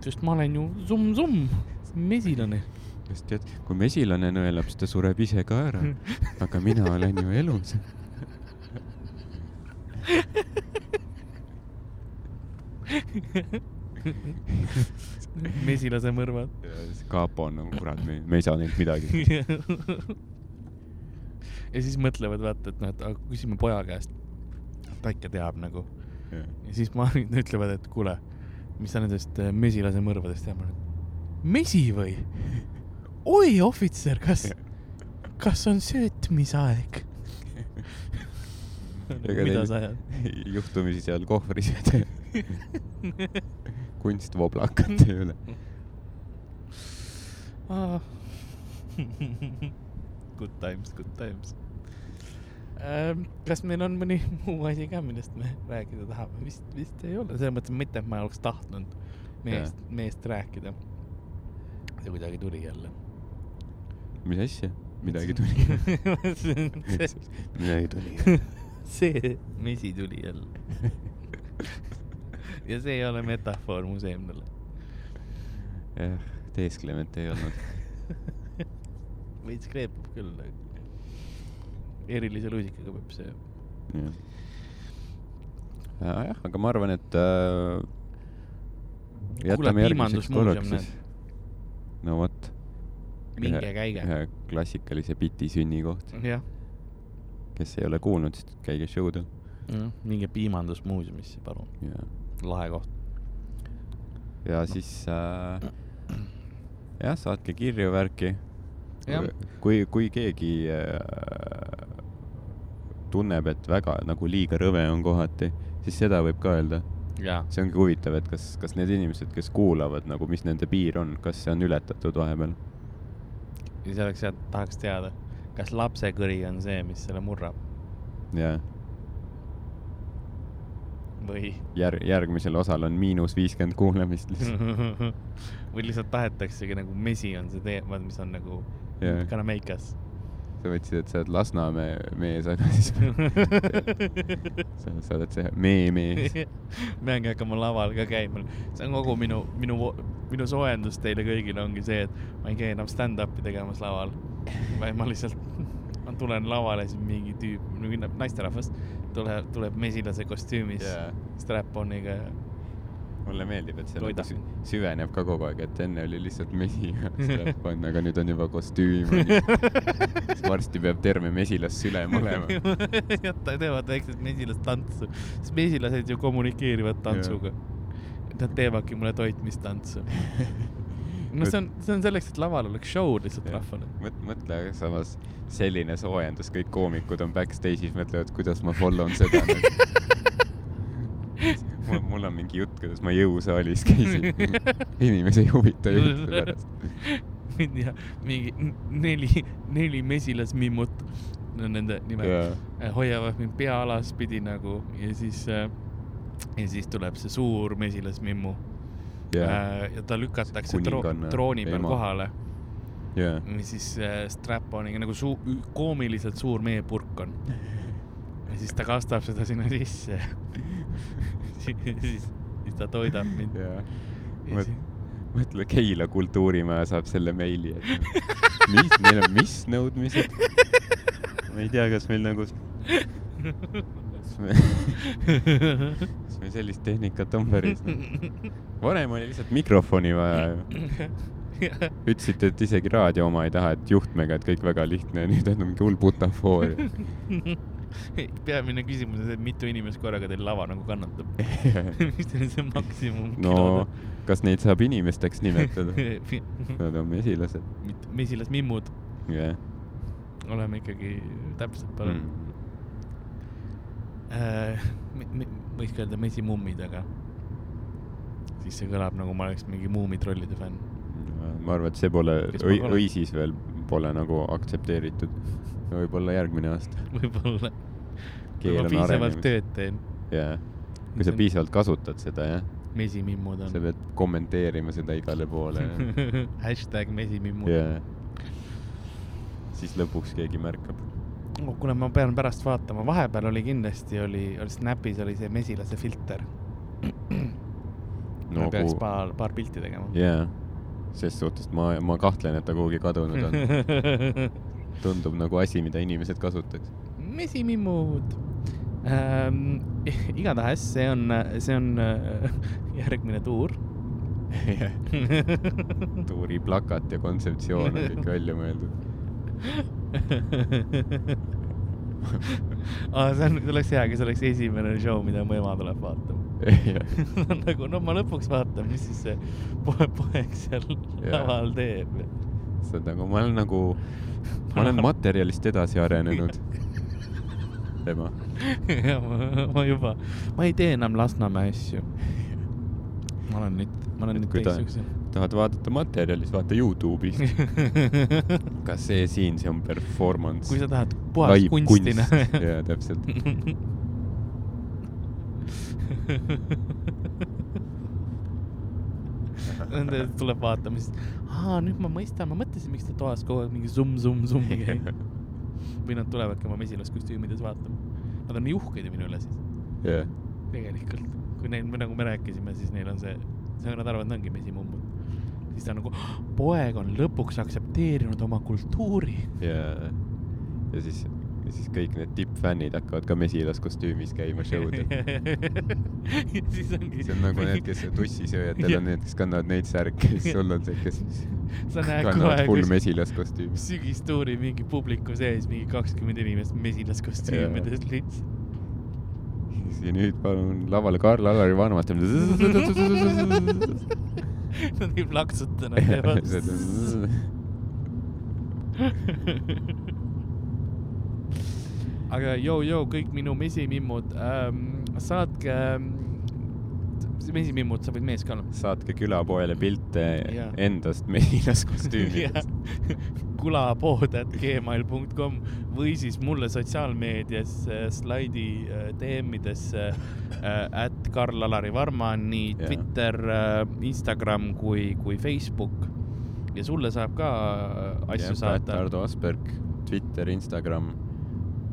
sest ma olen ju summ-summ, mesilane.
sest tead, kui mesilane nõelab, siis ta sureb ise ka ära. aga mina olen ju elus.
mesilase mõrvad.
kapo on nagu kurat, me, me ei saa neilt midagi.
ja siis mõtlevad, vaata, et noh, et aga küsime poja käest. ta ikka teab nagu. ja siis ma, *laughs* ütlevad, et kuule, mis sa nendest äh, mesilase mõrvadest tead? mesi või? oi, ohvitser, kas, kas on söötmisaeg? *laughs* Mida sa ajad?
juhtumisi seal kohvris kunstvoblakate üle.
Good times, good times. Kas meil on mõni *laughs* muu asi ka, millest me rääkida tahame? vist, vist ei ole, selles mõttes mitte, et ma oleks tahtnud meest, meest rääkida. see kuidagi tuli jälle.
mis asja? midagi tuli. *laughs* midagi tuli. *laughs*
see mesi tuli jälle. ja see ei ole metafoor mu seemnele.
jah, teesklement ei olnud.
veits kleepub küll. Erilise lusikaga peab see.
jah, jah, aga ma arvan, et äh, jätame järgmiseks korraks siis. no vot.
minge käige.
ühe klassikalise biti sünnikoht. kes ei ole kuulnud, siis käige show'del.
minge piimandusmuuseumisse, palun.
ja,
lahe koht.
ja siis äh, jah, saatke kirju, värki. Kui, kui keegi äh, tunneb, et väga nagu liiga rõve on kohati, siis seda võib ka öelda. see ongi huvitav, et kas, kas need inimesed, kes kuulavad nagu, mis nende piir on, kas see on ületatud vahepeal.
ja selleks jah tahaks teada, kas lapsekõri on see, mis selle murrab.
jah,
või
järg, järgmisel osal on miinus viiskümmend kuulamist lihtsalt. *laughs*
või lihtsalt tahetaksegi nagu mesi on see teema, mis on nagu make us.
Sa mõtlesid, et sa oled Lasnamäe mees, aga siis *laughs* sa, sa oled see mee-mees. *laughs*
peangi hakkama laval ka käima. see on kogu minu, minu, minu soojendus teile kõigile ongi see, et ma ei käi enam stand-up'i tegemas laval, vaid ma lihtsalt, *laughs* ma tulen lavale, siis mingi tüüp, mingi naisterahvas tuleb, tuleb mesilase kostüümis yeah., strap-on'iga ja
mulle meeldib, et see nagu süveneb ka kogu aeg, et enne oli lihtsalt mesi strap-on, *laughs* aga nüüd on juba kostüüm. *laughs* varsti peab terve mesilas sülem olema. *laughs*
jah, teevad väikset mesilastantsu, sest mesilased ju kommunikeerivad tantsuga. Nad teevadki mulle toitmistantsu. no see on, see on selleks, et laval oleks show lihtsalt rahvale.
mõt-, mõtle samas selline soojendus, kõik koomikud on backstage'is, mõtlevad, kuidas ma follow n seda nüüd. mul, on mingi jutt, kuidas ma jõusaalis käisin. *laughs* inimesi ei huvita jutude pärast. *laughs*
ja mingi neli, neli mesilasmimmut, no nende nimed
jaa,
äh, hoiavad mind pea alaspidi nagu ja siis äh,, ja siis tuleb see suur mesilasmimmu
jaa,
äh, ja ta lükatakse tro trooni peal
ema.
kohale
jaa.
ja siis äh, strap-on'iga nagu suu-, koomiliselt suur meepurk on. ja siis ta kastab seda sinna sisse. *laughs* siis, siis ta toidab mind.
jaa.
Ja siis-,
mõtle, Keila kultuurimaja saab selle meili, et mis, meil on mis nõudmised? ma ei tea, kas meil nagu, kas me, kas meil sellist tehnikat on päris? varem oli lihtsalt mikrofoni vaja ju. ütlesite, et isegi raadio oma ei taha, et juhtmega, et kõik väga lihtne ja nüüd on mingi hull butafoor. *laughs*
peamine küsimus on see, et mitu inimest korraga teil lava nagu kannatab. *laughs* mis teil see maksimum
no kas neid saab inimesteks nimetada? *laughs* Nad on mesilased.
mesilasmimmud,
jah.
oleme ikkagi täpsed, palun
Mm.
mm.. võiks ka öelda mesimummid, aga siis see kõlab nagu ma oleks mingi muumitrollide fänn.
ma arvan, et see pole õisis veel pole nagu aktsepteeritud. Võib-olla järgmine aasta. *laughs*
võib-olla. kui ma piisavalt tööd teen.
jaa. kui sa piisavalt kasutad seda, jah,
mesimimmud
sa
on.
pead kommenteerima seda igale poole. *laughs*
hashtag mesimimmud.
jaa. siis lõpuks keegi märkab.
Oh, kuule, ma pean pärast vaatama, vahepeal oli kindlasti oli, oli Snapis oli see mesilase filter *clears throat* no,. peaks
nagu,
paar, paar pilti tegema.
jaa. ses suhtes ma, ma kahtlen, et ta kuhugi kadunud on. *laughs* tundub nagu asi, mida inimesed kasutaks.
mesimimmud ähm. *laughs* igatahes see on, see on äh, *laughs* järgmine tuur. *laughs*
tuuri plakat ja kontseptsioon on kõik välja mõeldud.
aa, see on, see oleks hea, kui see oleks esimene show, mida mu ema tuleb vaatama. nagu no ma lõpuks vaatan, mis siis see poeg, poeg seal laval teeb.
see on nagu, ma olen nagu, ma olen materjalist edasi arenenud. ema.
ja ma, ma juba, ma ei tee enam Lasnamäe asju. ma olen nüüd, ma olen nüüd
kui ta- tahad vaadata materjali, siis vaata Youtube'ist. *laughs* kas see siin, see on performance.
kui sa tahad puhast kunsti näha.
jaa, täpselt. *laughs* *laughs*
Nende *laughs* tuleb vaatama, siis aa nüüd ma mõistan, ma mõtlesin, miks ta toas kogu aeg mingi summ-summ-summ *laughs* käib. või nad tulevadki oma mesilaskostüümides vaatama. Nad on nii uhked ju minu üle siis,
jah,
tegelikult. kui neil, nagu me rääkisime, siis neil on see, see, nad arvavad, nad ongi mesimummud. siis ta on nagu, poeg on lõpuks aktsepteerinud oma kultuuri.
ja, ja siis, ja siis kõik need tippfännid hakkavad ka mesilaskostüümis käima show del. *laughs*
siis ongi.
see on nagu need, kes *laughs* tussisööjatel on need, kes kannavad neid särke, siis sul on see, kes kannavad full mesilaskostüümi.
sügistuuri mingi publiku sees mingi kakskümmend inimest mesilaskostüümides lihtsalt.
ja nüüd palun lavale Karl-Alari Vanemat. *laughs*
Nad ei plaksuta, nad teevad. Aga joo-joo, kõik minu mesimimmud ähm,, saatke ähm,, mesimimmut, sa võid mees ka olla.
saatke külapoele pilte
Jaa.
endast mesilaskostüümides. *laughs*
kulapood at gmail.com või siis mulle sotsiaalmeedias äh, slaidi äh, DM-idesse äh, at Karl-Alari Varma, nii
Jaa.
Twitter, Instagram kui, kui Facebook. ja sulle saab ka äh, asju saata.
Ardo Asperg, Twitter, Instagram.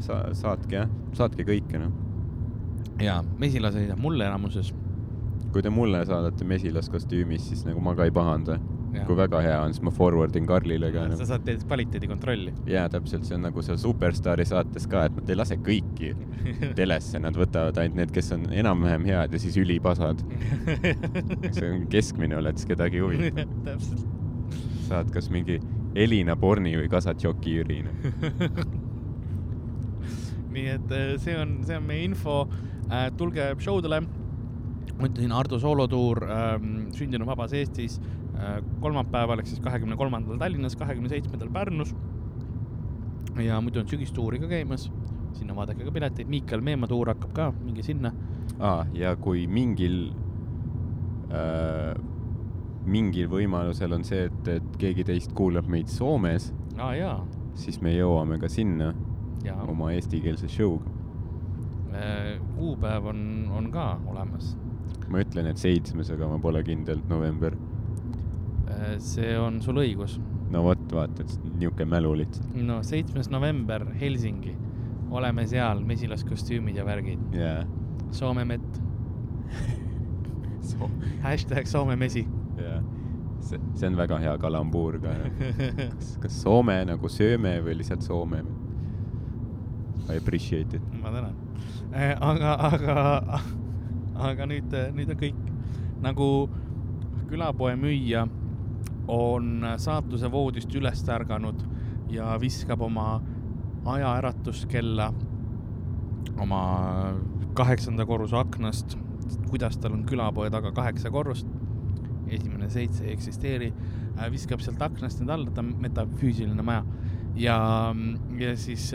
sa-, saatke jah, saatke kõike noh.
ja mesilased ei tea mulle enamuses.
kui te mulle saadate mesilaskostüümis, siis nagu ma ka ei pahanda. Kui väga hea on, siis ma forward in Karlile ka
sa
noh.
saad teha kvaliteedikontrolli.
jaa, täpselt, see on nagu seal Superstaari saates ka, et nad ei lase kõiki *laughs* telesse, nad võtavad ainult need, kes on enam-vähem head ja siis ülipasad. *laughs* see on keskmine oled, siis kedagi ei huvita.
täpselt.
saad kas mingi Elina Borni või Kasatšoki Jüri noh. *laughs*
nii et äh, see on, see on meie info. tulge show dele. ma ütlesin Ardo soolotuur ähm, sündinud vabas Eestis äh, kolmapäeval ehk siis kahekümne kolmandal Tallinnas, kahekümne seitsmendal Pärnus. ja muidu on sügistuuri ka käimas, sinna vaadake ka pileteid, Miikal Meemaa tuur hakkab ka, minge sinna.
ah,. ja kui mingil äh,, mingil võimalusel on see, et, et keegi teist kuulab meid Soomes,
aa jaa,
siis me jõuame ka sinna. Oma eestikeelse show'ga.
kuupäev on, on ka olemas.
ma ütlen, et seitsmes, aga ma pole kindel, november.
see on sul õigus.
no vot, vaata, et niisugune mälu lihtsalt.
no seitsmes november Helsingi, oleme seal, mesilaskostüümid ja värgid,
jaa.
Soome mett, *laughs* hashtag Soome mesi.
jaa. see, see on väga hea kalambuur ka. *laughs* kas, kas Soome nagu sööme või lihtsalt Soome? I appreciate it.
ma tänan. aga, aga, aga nüüd, nüüd on kõik nagu külapoe müüja on saatuse voodist üles ärganud ja viskab oma ajaäratuskella oma kaheksanda korruse aknast, kuidas tal on külapoe taga kaheksa korrust. esimene seitse ei eksisteeri, viskab sealt aknast need alla, ta on metafüüsiline maja ja, ja siis,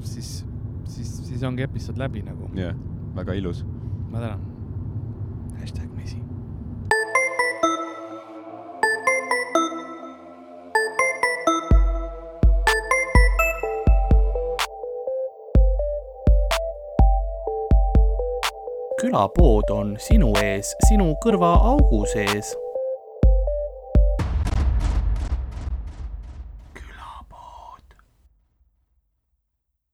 siis, siis, siis ongi episood läbi nagu.
jah, väga ilus.
ma tänan. hashtag mesi. külapood on sinu ees, sinu kõrvaaugu sees